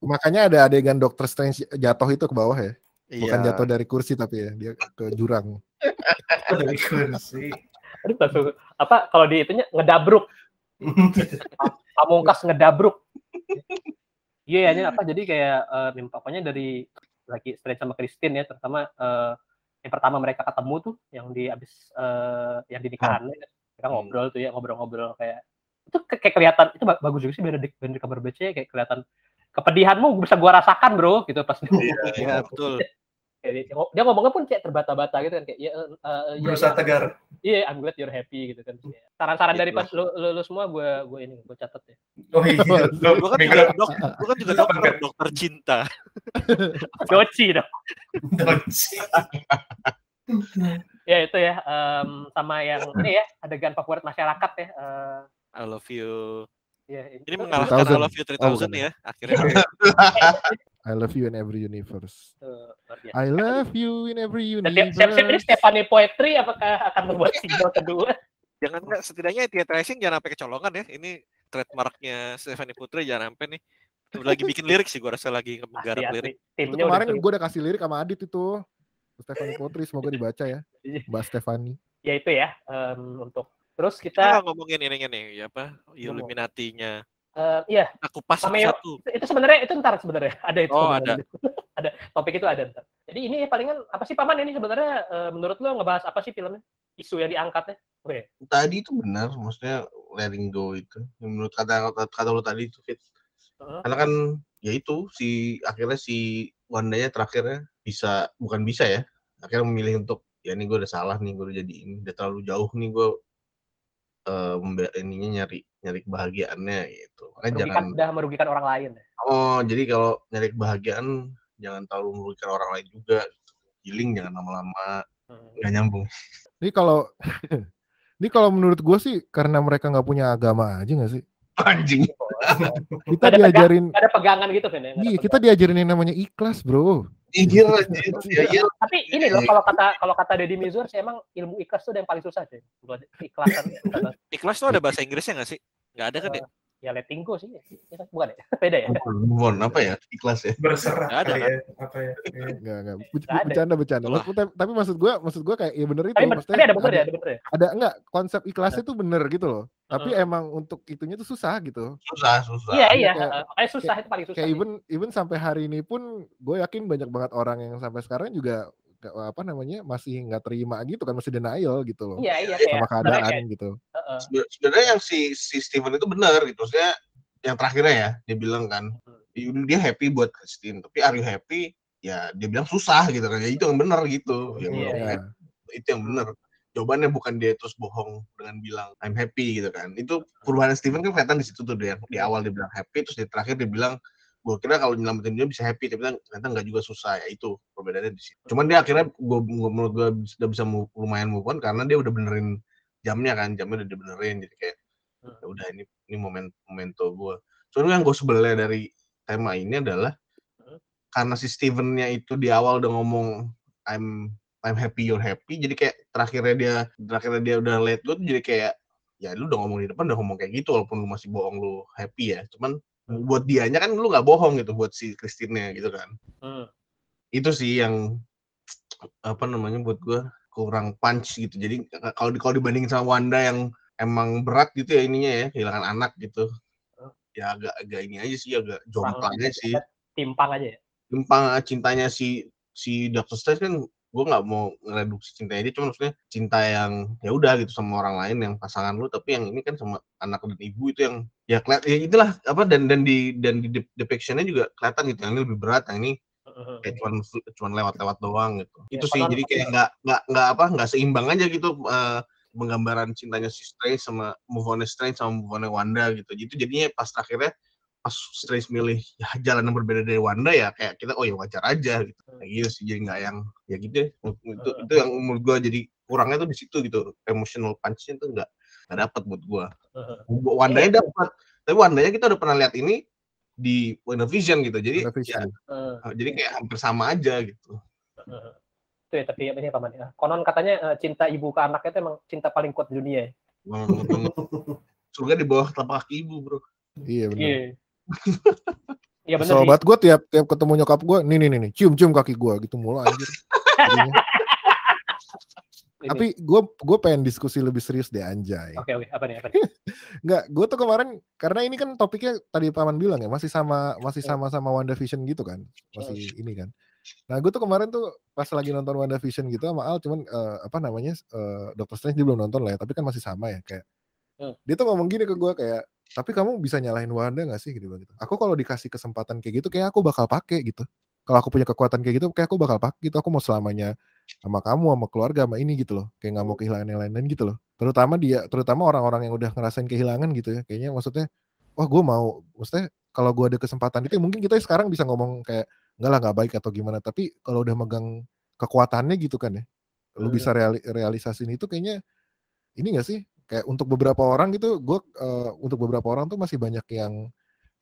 makanya ada adegan Doctor Strange jatuh itu ke bawah ya. Bukan Iya. jatuh dari kursi tapi ya, dia ke jurang. Dari kursi. aduh langsung apa kalau di itunya ngedabruk pamungkas ngedabruk iya ya apa jadi kayak nih, pokoknya dari lagi straight sama Christine ya terutama eh, yang pertama mereka ketemu tuh yang di abis eh, yang di nikahan mereka ngobrol tuh ya ngobrol-ngobrol kayak itu ke- kayak kelihatan itu ba- bagus juga sih Benedict Benedict Cumberbatch ya kayak kelihatan kepedihanmu bisa gua rasakan bro gitu pas Iya betul. Kayak dia, dia ngomongnya pun kayak terbata-bata gitu kan kayak ya ya, Berusaha ya, tegar. Iya, I'm glad you're happy gitu kan. Saran-saran dari Itulah. pas lu, lu, lu semua gue gue ini gue catat ya. Oh iya. Gue kan juga dok, gue kan juga dokter, dokter cinta. Goci dong. Donci. Ya itu ya em, sama yang ini ya adegan favorit masyarakat ya. eh, I love you. ya Ini itu, mengalahkan I 3000. love you 3000 Oh, bukan. ya akhirnya. I love you in every universe. I love you in every Dan dia- siap-siap ini universe. Stephanie Poetry apakah akan membuat single kedua? jangan nggak setidaknya Tia Tracing jangan sampai kecolongan ya. Ini trademarknya Stephanie Putri jangan sampai nih. Lagi bikin lirik sih gue rasa lagi menggarap lirik. asli. Itu kemarin gue udah kasih lirik sama Adit itu. Stephanie Putri semoga dibaca ya. Iya. Mbak Stephanie. ya itu ya em, untuk terus Kita kita ngomongin ininya nih, ya apa? Illuminati-nya. eh, iya Kita kupas Cameo. satu. itu, itu sebenarnya itu ntar sebenarnya ada itu Oh, sebenarnya. ada topik itu ada ntar jadi ini palingan apa sih paman ini sebenarnya eh, menurut lo ngebahas apa sih filmnya isu yang diangkatnya oke Tadi itu benar, maksudnya letting go itu. Menurut kata kata, kata lu tadi itu fit. Heeh. Karena kan ya itu si akhirnya si Wandanya terakhirnya bisa bukan bisa ya. Akhirnya memilih untuk ya ini gue udah salah nih gue udah jadi ini udah terlalu jauh nih gue eh membe- ininya nyari nyari kebahagiaannya gitu. Makanya merugikan jangan udah merugikan orang lain ya. oh jadi kalau nyari kebahagiaan jangan terlalu merugikan orang lain juga. Gitu. Healing jangan lama-lama Hmm. nggak nyambung. Ini kalau ini kalau menurut gue sih karena mereka nggak punya agama aja nggak sih? Anjing. Kita Ada diajarin, Nggak ada pegangan gitu kan ya iya kita diajarin yang namanya ikhlas bro. Iya. Iya, iya. tapi ini loh kalau kata kalau kata Deddy Mizur sih emang ilmu ikhlas tuh yang paling susah sih buat ikhlasan Ikhlas tuh ada bahasa Inggrisnya nggak sih? Nggak ada kan ya? Ya letting go sih ya. Bukan ya beda ya Move on, apa ya? Ikhlas ya. Berserah Nggak ada, ya. Apa ya. Iya. Enggak enggak. Ber- Nggak ada. Bercanda bercanda. Maksud- tapi, tapi maksud gue maksud gue kayak ya bener itu. tapi, maksudnya tapi ada bener ya ada bener ya ada enggak konsep ikhlasnya tuh bener gitu loh. Tapi Heeh. emang untuk itunya tuh susah gitu. Susah, susah. iya iya Kayak- makanya susah itu paling susah Kayak even even sampai hari ini pun gue yakin banyak banget orang yang sampai sekarang juga nggak- apa namanya masih nggak terima gitu kan masih denial gitu loh iya iya sama keadaan kayak, gitu. heeh. Sebe- sebenarnya yang si si Steven itu benar gitu maksudnya yang terakhirnya ya dia bilang kan dia dia happy buat Christine tapi are you happy ya dia bilang susah gitu kan ya itu yang benar gitu ya Iya, menurut iya. gue, itu yang benar jawabannya bukan dia terus bohong dengan bilang I'm happy gitu kan itu perubahan Steven kan kelihatan di situ tuh dia di awal dia bilang happy terus di terakhir dia bilang gue kira kalau nyelamatin dia bisa happy tapi ternyata nggak juga susah. Ya itu perbedaannya di situ. Cuman dia akhirnya gue menurut gue sudah bisa move- lumayan move on karena dia udah benerin jamnya kan jamnya udah dibenerin. Jadi kayak Hmm. ya udah ini ini momen momento gue soalnya yang gue sebelnya dari tema ini adalah Hmm. karena si Stevennya itu di awal udah ngomong I'm I'm happy you're happy. Jadi kayak terakhirnya dia terakhirnya dia udah let go jadi kayak ya lu udah ngomong di depan udah ngomong kayak gitu walaupun lu masih bohong lu happy ya. Cuman buat dianya kan lu nggak bohong gitu buat si Christine gitu kan. Hmm. itu sih yang apa namanya buat gue kurang punch gitu. Jadi kalau di kalau dibandingin sama Wanda yang emang berat gitu ya ininya ya kehilangan anak gitu. Ya agak agak ini aja sih agak jomplang aja sih. timpang aja ya? Timpang cintanya si si Dr. Strange kan gue nggak mau ngereduksi cintanya dia cuma maksudnya cinta yang ya udah gitu sama orang lain yang pasangan lu tapi yang ini kan sama anak dan ibu itu yang ya kelihatan ya itulah apa dan dan di dan di dep- depictionnya juga kelihatan gitu yang ini lebih berat yang ini kayak cuman cuman lewat-lewat doang gitu. Ya, itu sih jadi kayak nggak nggak nggak apa nggak seimbang aja gitu eh, penggambaran cintanya si Strange sama move on Strange sama move on Wanda gitu. Jadi jadinya pas akhirnya pas Strange milih ya, jalan yang berbeda dari Wanda ya kayak kita oh ya wajar aja gitu. Kayak gitu sih jadi nggak yang ya gitu ya. Itu itu yang menurut gua jadi kurangnya tuh di situ gitu. Emotional punch-nya tuh nggak nggak dapat buat gua. Hmm. Wandanya dapat. Tapi Wandanya kita udah pernah lihat ini di WandaVision gitu. Jadi WandaVision. ya, Hmm. jadi kayak hampir sama aja gitu. Hmm. Itu ya tapi apa ini paman ya. Konon katanya eh, cinta ibu ke anaknya itu emang cinta paling kuat di dunia ya. Surga di bawah telapak kaki ibu, bro. Iya benar. Iya. Iya benar. Sobat gue tiap tiap ketemu nyokap gue, nih nih nih, nih, cium cium kaki gue gitu mulu anjir. Tapi gue gue pengen diskusi lebih serius deh anjay. Oke oke apa nih apa nih? Enggak, gue tuh kemarin karena ini kan topiknya tadi paman bilang ya masih sama masih Hmm. sama sama WandaVision gitu kan, masih ini kan. Nah gue tuh kemarin tuh pas lagi nonton WandaVision gitu sama Al, cuman eh, apa namanya eh, Doctor Strange dia belum nonton lah ya, tapi kan masih sama ya kayak. Hmm. Dia tuh ngomong gini ke gue kayak, tapi kamu bisa nyalahin Wanda gak sih gitu gitu. Aku kalau dikasih kesempatan kayak gitu, kayak aku bakal pakai gitu. Kalau aku punya kekuatan kayak gitu, kayak aku bakal pakai gitu. Aku mau selamanya sama kamu, sama keluarga, sama ini gitu loh. Kayak nggak mau kehilangan yang lain-lain gitu loh. Terutama dia, terutama orang-orang yang udah ngerasain kehilangan gitu ya. Kayaknya maksudnya, wah gue mau, maksudnya kalau gue ada kesempatan itu, ya mungkin kita sekarang bisa ngomong kayak enggak lah nggak baik atau gimana. Tapi kalau udah megang kekuatannya gitu kan ya, lu bisa reali- realisasin itu kayaknya ini gak sih? Kayak untuk beberapa orang gitu, gue untuk beberapa orang tuh masih banyak yang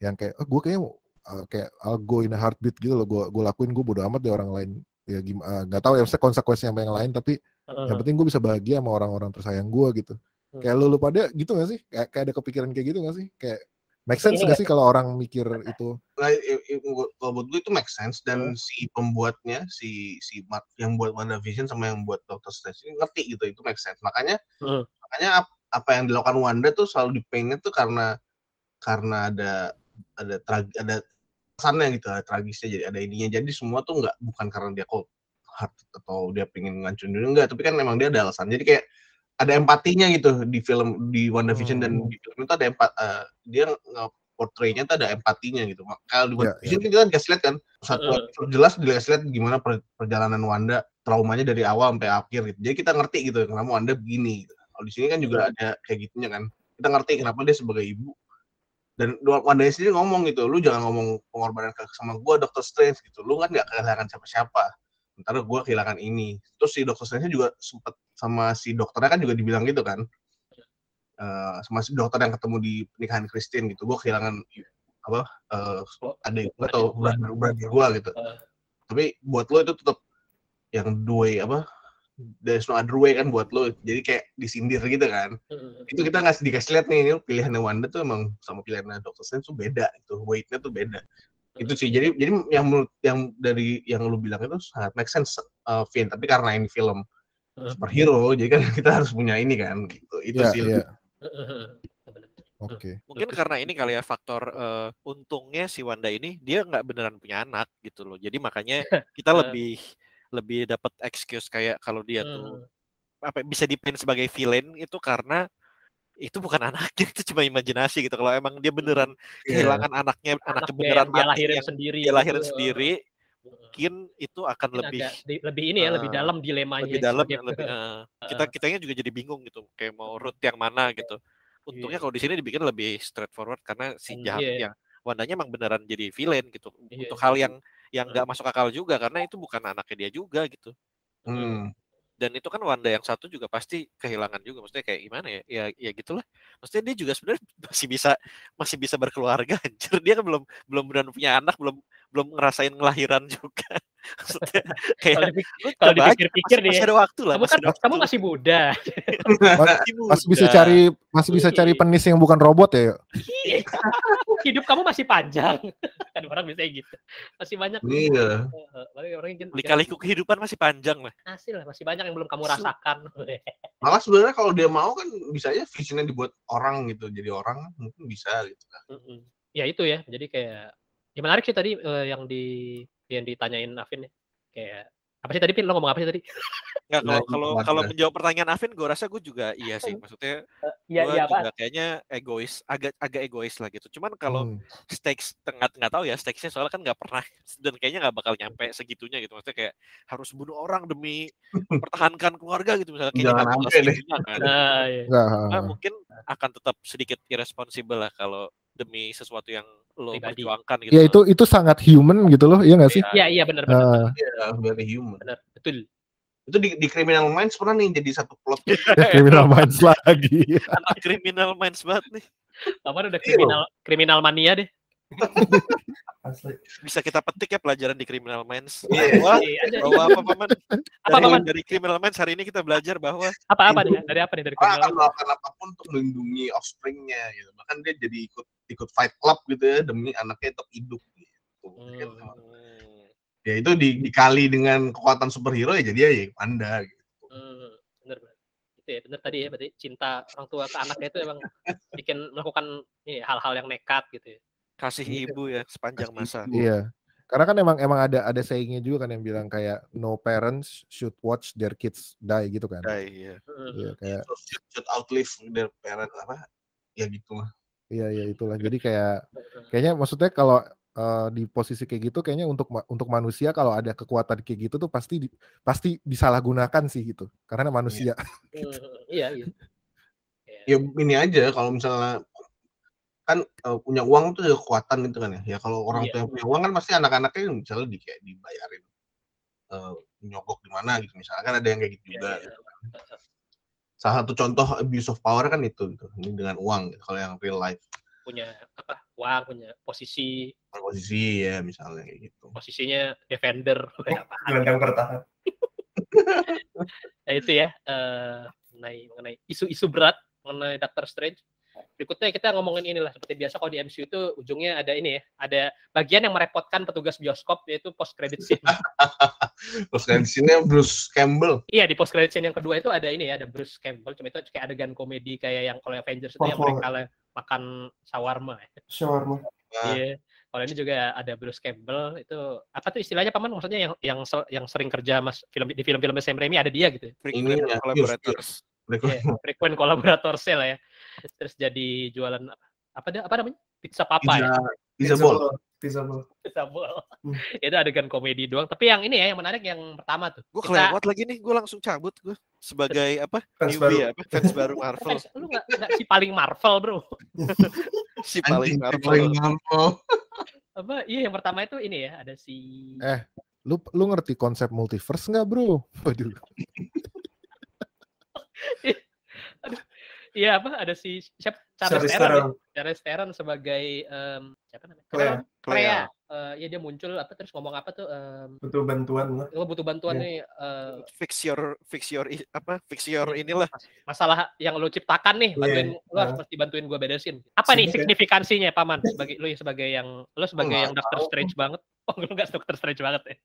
yang kayak, oh, gue kayaknya uh, kayak I'll go in a heartbeat gitu loh, gue gue lakuin gue bodo amat deh orang lain. Ya gimana nggak tahu ya maksudnya konsekuensinya sama yang lain tapi yang penting gue bisa bahagia sama orang-orang tersayang gue gitu. Hmm. kayak lu lu pada gitu gak sih? Kayak, kayak ada kepikiran kayak gitu gak sih? Kayak make sense Ini gak nggak- sih kalau orang mikir itu? Nah, kalau buat gue itu make sense dan si pembuatnya si si Mark yang buat WandaVision sama yang buat Doctor Strange ini ngerti gitu itu make sense. Makanya Hmm. Makanya ap- apa yang dilakukan Wanda tuh selalu dipaintnya tuh karena karena ada ada tragi, ada kesannya gitu ada tragisnya jadi ada ininya. Jadi semua tuh nggak bukan karena dia cold heart atau dia pengen ngancurin dunia enggak tapi kan memang dia ada alasan. Jadi kayak ada empatinya gitu di film di WandaVision dan Hmm. di film itu ada empat eh, dia portraynya tuh ada empatinya gitu. Mak- kalau di Iya, WandaVision kan kita kan lihat kan satu episode jelas lihat gimana per- perjalanan Wanda traumanya dari awal sampai akhir gitu. Jadi kita ngerti gitu kenapa Wanda begini gitu. Kalau di sini kan juga ada kayak gitunya kan. Kita ngerti kenapa dia sebagai ibu. Dan Wanda sendiri ngomong gitu lu jangan ngomong pengorbanan ke sama gua Doctor Strange gitu. Lu kan nggak kehilangan siapa-siapa. Ntar gua kehilangan ini. Terus si Doctor Strange juga sempet sama si dokternya kan juga dibilang gitu kan. Eh sama si dokter yang ketemu di pernikahan Christine gitu. Gua kehilangan apa eh adik gua atau brother gua gitu. Eh. tapi buat lo itu tetap yang dua apa there's no other way kan buat lo jadi kayak disindir gitu kan Hmm. itu kita nggak dikasih lihat nih ini pilihannya Wanda tuh emang sama pilihannya Doctor Strange tuh beda itu weightnya tuh beda itu sih jadi jadi yang menurut yang dari yang lu bilang itu sangat make sense uh, Vin tapi karena ini film Hmm. superhero jadi kan kita harus punya ini kan gitu itu Iya, sih iya. Hmm. Oke. Mungkin karena ini kali ya faktor eh, untungnya si Wanda ini dia nggak beneran punya anak gitu loh. Jadi makanya kita lebih lebih dapat excuse kayak kalau dia tuh Hmm. apa bisa dipaint sebagai villain itu karena itu bukan anaknya itu cuma imajinasi gitu. Kalau emang dia beneran Iya. kehilangan anaknya anaknya Anaknya beneran dia lahirin yang sendiri dia lahirin gitu. sendiri mungkin itu akan Mungkin lebih agak lebih ini ya lebih Ah, dalam dilemanya lebih dalam sebagai- lebih eh, kita kitanya juga jadi bingung gitu kayak mau root yang mana gitu untungnya Iya. kalau di sini dibikin lebih straightforward karena si Hmm, jahat iya. yang Wandanya emang beneran jadi villain gitu Iya. untuk hal yang yang nggak masuk akal juga karena itu bukan anaknya dia juga gitu Hmm. dan itu kan Wanda yang satu juga pasti kehilangan juga maksudnya kayak gimana ya ya ya gitulah maksudnya dia juga sebenarnya masih bisa masih bisa berkeluarga anjir dia kan belum belum benar punya anak belum belum ngerasain ngelahiran juga maksudnya kayak Kalau aja, dipikir-pikir masih, nih, masih ada waktu lah kamu masih kan waktu kamu masih muda. Masih Masih bisa muda. cari masih bisa cari penis yang bukan robot ya. Hidup kamu masih panjang. kan orang bisa gitu. Masih banyak. Iya. lika-liku kehidupan masih panjang lah hasil lah masih banyak yang belum kamu rasakan. Malah sebenarnya kalau dia mau kan bisa aja visionnya dibuat orang gitu, jadi orang mungkin bisa gitu kan. Ya itu ya. Jadi kayak ya menarik sih tadi eh, yang di yang ditanyain Afin ya. Kayak apa sih tadi Pin lo ngomong apa sih tadi? nggak Nah, kalau kalau kalau menjawab pertanyaan Afin gue rasa gue juga iya sih maksudnya Iya gue iya apa? juga kayaknya egois agak agak egois lah gitu cuman kalau Hmm. stakes nggak nggak tahu ya stakesnya soalnya kan nggak pernah dan kayaknya nggak bakal nyampe segitunya gitu maksudnya kayak harus bunuh orang demi mempertahankan keluarga gitu misalnya kayaknya Jangan nggak bakal sampai deh. segitunya kan Nah, iya. Ha. mungkin akan tetap sedikit irresponsible lah kalau demi sesuatu yang lo Pribadi. perjuangkan gitu Ya itu itu sangat human gitu loh, iya nggak sih? Iya iya benar benar Ah, Iya, very human. benar betul. Itu di, di Criminal Minds pernah nih jadi satu plot. criminal minds lagi. anak criminal minds banget nih Kamu udah Iya, kriminal kriminal mania deh. Asli. bisa kita petik ya pelajaran di criminal minds Iya. bahwa Iya, ada. bahwa apa paman Apa dari, paman? dari criminal minds hari ini kita belajar bahwa Apa apa nih? Dari apa nih dari Orang kriminal? akan melakukan apa pun untuk melindungi offspringnya gitu. Bahkan dia jadi ikut ikut fight club gitu ya demi anaknya tetap hidup gitu. Hmm. Ya itu di, dikali dengan kekuatan superhero ya jadi ya Wanda gitu. Hmm, bener bener. Itu ya bener tadi ya berarti cinta orang tua ke anaknya itu emang bikin melakukan ini hal-hal yang nekat gitu ya. kasih ibu ya sepanjang masa Iya. Karena kan emang emang ada ada sayingnya juga kan yang bilang kayak no parents should watch their kids die gitu kan. Nah, iya. Hmm. Iya kayak So, should, should outlive their parent apa? Ya gitu lah. Iya iya itulah. Jadi kayak kayaknya maksudnya kalau eh, di posisi kayak gitu kayaknya untuk untuk manusia kalau ada kekuatan kayak gitu tuh pasti di- pasti disalahgunakan sih gitu. Karena manusia. Hmm, iya iya. Ya ini aja kalau misalnya kan eh, punya uang tuh ada kekuatan gitu kan ya. Ya kalau orang Iya. tua yang punya uang kan pasti anak-anaknya misalnya di kayak dibayarin eh nyogok di mana gitu misalnya kan ada yang kayak gitu Iya, juga. iya. gitu kan. Salah satu contoh abuse of power kan itu gitu. Ini dengan uang gitu. Kalau yang real life Punya apa? Uang, punya posisi, posisi ya misalnya kayak gitu. posisinya defender. apa Gelandang bertahan. Nah, itu ya eh, mengenai mengenai isu-isu berat mengenai Doctor Strange. Berikutnya kita ngomongin inilah seperti biasa kalau di MCU itu ujungnya ada ini ya, ada bagian yang merepotkan petugas bioskop yaitu post credit scene. Kan di sini Bruce Campbell. iya di post credit scene yang kedua itu ada ini ya, ada Bruce Campbell, cuma itu kayak adegan komedi kayak yang kalau Avengers itu yang mereka makan shawarma. ya. Shawarma. Nah, Iya. Kalau ini juga ada Bruce Campbell itu apa tuh istilahnya paman maksudnya yang yang yang sering kerja mas film di film-film Sam Raimi ada dia gitu. ya? Ini Frequent ya, collaborators berikut- Iya, frequent sale ya. Terus jadi jualan apa? Apa dia apa namanya? Pizza papa ya. Pizza, pizza ball. Pizza ball. Pizza ball. Hmm. Itu adegan komedi doang. Tapi yang ini ya yang menarik yang pertama tuh. gue Kita- kelewat lagi nih gue langsung cabut gue sebagai apa Fans newbie baru. ya apa fans baru Marvel Fans, lu nggak nggak si paling Marvel bro. si paling Anjing, Marvel paling Marvel. Apa? Iya yang pertama itu ini ya ada si. Eh. Lu lu ngerti konsep multiverse nggak bro? Waduh. Iya apa? Ada si siapa? Charles Theron. ya? Charles Theron sebagai em, siapa namanya? Clea. Clea. Clea. Eh, Iya dia muncul apa terus ngomong apa tuh? em, Butuh bantuan lah. lo butuh bantuan Iya. nih eh, fix your fix your apa fix your inilah mas- masalah yang lo ciptakan nih, Iya, bantuin lo harus mesti bantuin gue beresin. Apa nih ya. signifikansinya paman sebagai lo sebagai yang lo sebagai yang Doctor tahu. Strange banget? Oh lo nggak Doctor Strange banget ya?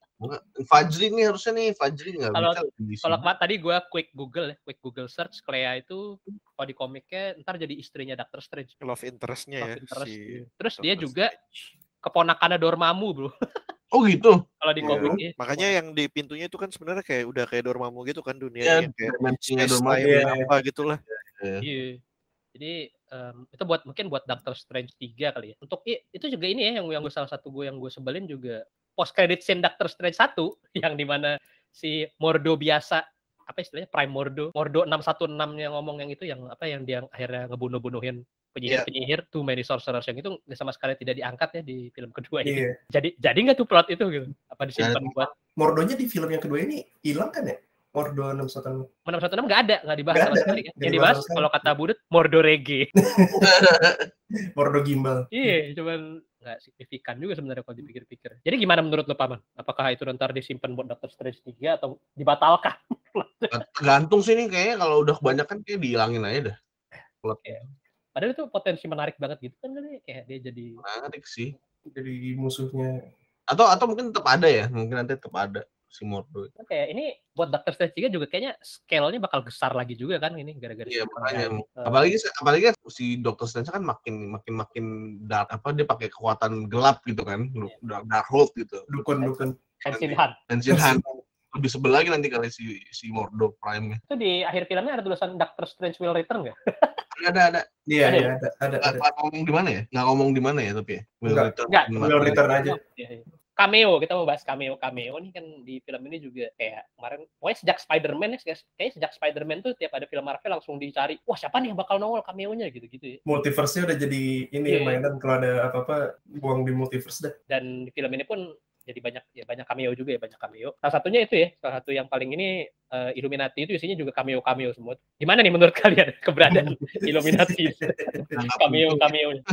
Fajri nih harusnya nih Fajri nggak Kalau-. Kalau kemarin tadi gue quick Google ya, quick Google search Clea itu kalau di komiknya ntar jadi istrinya Doctor Strange. love interestnya ya interest. si Terus dia Doctor juga Strange. Keponakannya Dormammu bro. Oh gitu. Kalau di Iya. komiknya. makanya yang di pintunya itu kan sebenarnya kayak udah kayak Dormammu gitu kan dunia Ya, yang kayak dimensinya space Dormammu. time Iya, apa gitulah Iya. Jadi em, itu buat mungkin buat Doctor Strange 3 kali ya. Untuk itu juga ini ya yang yang gue salah satu gue yang gue sebelin juga post credit scene Doctor Strange 1 yang di mana si Mordo biasa apa istilahnya Prime Mordo Mordo 616 yang ngomong yang itu yang apa yang dia akhirnya ngebunuh-bunuhin penyihir-penyihir too many sorcerers yang itu sama sekali tidak diangkat ya di film kedua ini. Iya. Jadi jadi nggak tuh plot itu gitu? Apa disimpan Jadi- buat Mordonya di film yang kedua ini hilang kan ya? Mordo 616. 616 nggak ada, nggak dibahas Nggak sama ada, sekali. kan? Yang Nggak dibahas sama kalau kata Budut, Mordo Reggae. Mordo Gimbal. iya, cuman nggak signifikan juga sebenarnya kalau dipikir-pikir. Jadi gimana menurut lo Paman? Apakah itu ntar disimpan buat Doctor Strange 3 atau dibatalkan? Tergantung sih nih kayaknya kalau udah kebanyakan kayak dihilangin aja dah. Plotnya. Padahal itu potensi menarik banget gitu kan kali kayak dia jadi menarik sih. Jadi musuhnya. Atau atau mungkin tetap ada ya, mungkin nanti tetap ada si Mordo. kayak ini buat Doctor Strange 3 juga kayaknya scale-nya bakal besar lagi juga kan ini gara-gara Iya makanya. eh, Apalagi apalagi kan si Doctor Strange kan makin makin makin dark apa dia pakai kekuatan gelap gitu kan, dark, dark hold gitu. Dukun-dukun. Hansin Han. Dan Sinhan lebih sebel lagi nanti kali si si Mordo Prime-nya. Itu di akhir filmnya ada tulisan Doctor Strange will return nggak? Ada ada. Iya, Ada iya, ada, ada, ada. nggak ngomong di mana ya? Nggak ngomong di mana ya tapi ya. Will Nggak. return Nggak, di Will return aja. Iya, iya. Cameo, kita mau bahas cameo. Cameo nih kan di film ini juga kayak kemarin, pokoknya sejak Spider-Man ya, kayaknya sejak Spider-Man tuh tiap ada film Marvel langsung dicari, wah siapa nih yang bakal nongol cameo-nya gitu-gitu ya. Multiverse-nya udah jadi ini Iya. mainan kalau ada apa-apa buang di multiverse dah. Dan di film ini pun jadi banyak ya banyak cameo juga ya banyak cameo. Salah satunya itu ya, salah satu yang paling ini eh, Illuminati itu isinya juga cameo-cameo semua. Gimana nih menurut kalian keberadaan Illuminati? Cameo cameonya.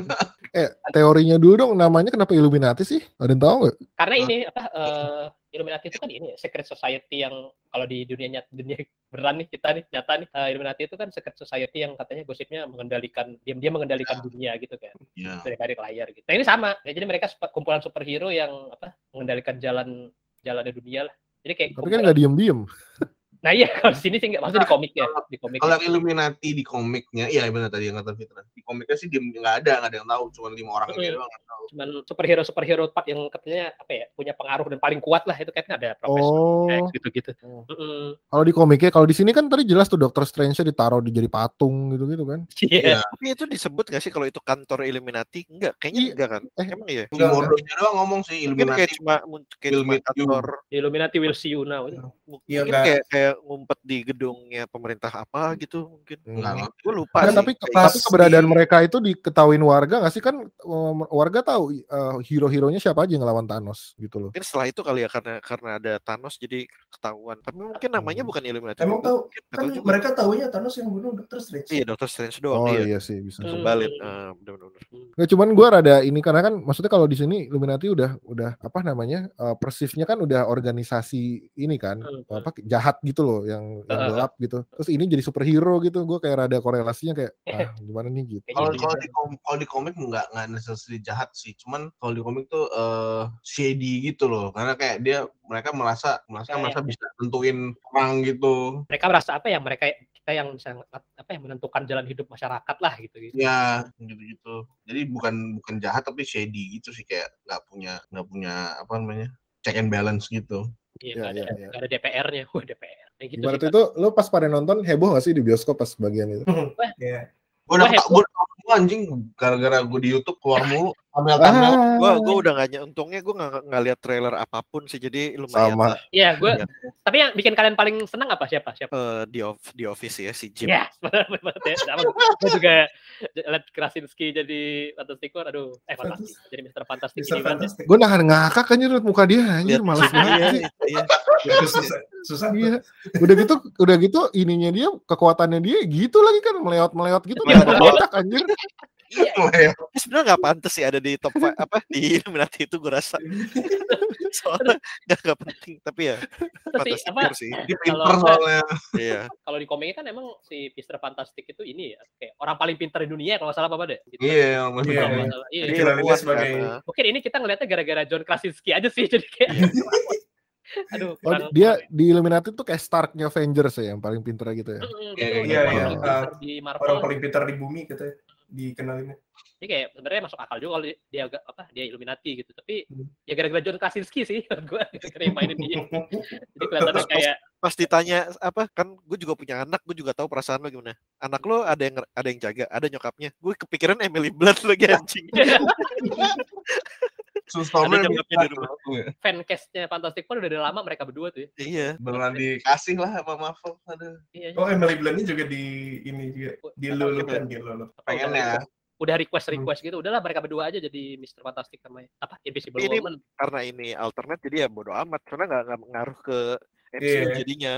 Eh, teorinya dulu dong namanya kenapa Illuminati sih? Ada yang tahu nggak? Karena ini apa eh, Illuminati itu kan ini ya, secret society yang kalau di dunia nyata dunia beneran nih kita nih nyata nih eh, Illuminati itu kan secret society yang katanya gosipnya mengendalikan diam-diam mengendalikan dunia gitu kan Iya. dari balik layar gitu. Nah ini sama, ya, jadi mereka super- kumpulan superhero yang apa mengendalikan jalan jalannya dunia lah. Jadi kayak Tapi kan nggak diem-diem. Nah iya kalau di sini sih nggak, maksudnya di komik ya, di komik. Kalau Illuminati di komiknya, iya benar tadi yang kata Fitra. Di komiknya sih diem nggak ada, nggak ada yang tahu, cuma lima orang ini doang yang tahu. Cuman superhero superhero part yang katanya apa ya punya pengaruh dan paling kuat lah itu kayaknya ada Profesor Oh, X gitu-gitu. Oh. Mm-mm. kalau di komiknya, kalau di sini kan tadi jelas tuh Doctor Strange-nya ditaruh di jadi patung gitu-gitu kan. Iya. Iya. Tapi itu disebut gak sih kalau itu kantor Illuminati? Enggak, kayaknya Iya. enggak kan? Eh, Emang iya. Mordonya doang ngomong sih Mungkin Illuminati. kayak cuma kayak cuma kantor Illuminati will see you now. mungkin Iya, enggak. kayak ngumpet di gedungnya pemerintah apa gitu mungkin. Enggak. Gue lupa sih. tapi pas tapi keberadaan mereka itu diketahuin warga nggak sih kan um, warga tahu uh, hero-heronya siapa aja yang ngelawan Thanos gitu loh. mungkin setelah itu kali ya karena karena ada Thanos jadi ketahuan. Tapi mungkin namanya Hmm. bukan Illuminati. Emang tahu kan juga. mereka tahunya Thanos yang bunuh Doctor Strange. Iya, Doctor Strange doang. Oh iya. iya sih bisa. Hmm. Kembali. Ah, benar-benar. Nggak, cuman gue rada ini karena kan maksudnya kalau di sini Illuminati udah udah apa namanya uh, persifnya kan udah organisasi ini kan Hmm. apa jahat gitu loh yang, yang Uh, uh, uh. gelap gitu. Terus ini jadi superhero gitu. Gue kayak rada korelasinya kayak ah gimana nih gitu. Kalau gitu kalau di kalau di komik nggak nggak necessarily jahat sih, cuman kalau di komik tuh eh, shady gitu loh, karena kayak dia mereka merasa merasa Kayak- merasa bisa tentuin orang gitu. mereka merasa apa ya mereka kita yang bisa apa yang menentukan jalan hidup masyarakat lah gitu gitu. Ya gitu-gitu. Jadi bukan bukan jahat tapi shady gitu sih kayak nggak punya nggak punya apa namanya check and balance gitu. Iya, Iya, nggak ada, iya, iya. nggak ada DPR-nya. Wah, DPR. Kayak gitu Gimana sih, tuh Pak. itu lo pas pada nonton heboh gak sih di bioskop pas bagian itu? Iya. Gue udah heboh. gue udah anjing gara-gara gue di YouTube keluar mulu thumbnail-thumbnail. Ah, Gua gua udah gak ny- untungnya gua nggak nggak lihat trailer apa pun sih jadi lumayan Sama. Iya, gue. Iya. Tapi yang bikin kalian paling senang apa siapa? Siapa? Eh, di off di office ya si Jim. Ya, benar banget ya. Sama gue juga lihat Krasinski jadi Fantastic Four. Aduh, eh Fantastic. Jadi Mr. Fantastic banget. fantastik. gue nahan ngakak kan liat muka dia anjir males banget iya, sih. iya. Itu susah. Iya. Udah gitu, udah gitu ininya dia kekuatannya dia gitu lagi kan meleot-meleot gitu Iya, botak anjir. Iya, Tapi sebenarnya nggak pantas sih ada di top five, apa di Illuminati itu gue rasa. Soalnya nggak nggak penting tapi ya tapi apa? Sih. Dia pinter Kalau- soalnya. Iya. Kalau di komiknya kan emang si Mr. Fantastic itu ini ya, kayak orang paling pintar di dunia kalau nggak salah apa deh. Gitu. Iya, yang Iya, Kalau iya. Iya. Iya. ilmuwan sebagai kan, ah. Mungkin ini kita ngeliatnya gara-gara John Krasinski aja sih, jadi kayak aduh. Oh, dia di Illuminati tuh kayak Starknya Avengers ya yang paling pinter gitu ya. Iya, betul, iya, iya. pintar di orang paling pintar di bumi katanya dikenalinnya. Jadi kayak sebenarnya masuk akal juga kalau dia agak apa dia Illuminati gitu. Tapi Hmm. ya gara-gara John Krasinski sih gue gara-gara yang mainin dia. Jadi kelihatannya kayak Pas ditanya apa kan gue juga punya anak, gue juga tahu perasaan lo gimana. Anak lo ada yang ada yang jaga, ada nyokapnya. Gue kepikiran Emily Blunt lagi anjing. Sustormnya Ada bisa nyokapnya di rumah. tuh ya. fancast-nya Fantastic Four udah dari lama mereka berdua tuh ya. iya. Beneran dikasih lah sama Marvel. Aduh, Iya. Oh, Emily Blunt ini juga di ini juga dilulukan gitu loh. pengen udah, ya. udah request request gitu. Udahlah mereka berdua aja jadi Mr. Fantastic sama apa Invisible Ini- Woman. Karena ini alternate jadi ya bodo amat. Karena nggak nggak ngaruh ke MCU Iya. jadinya.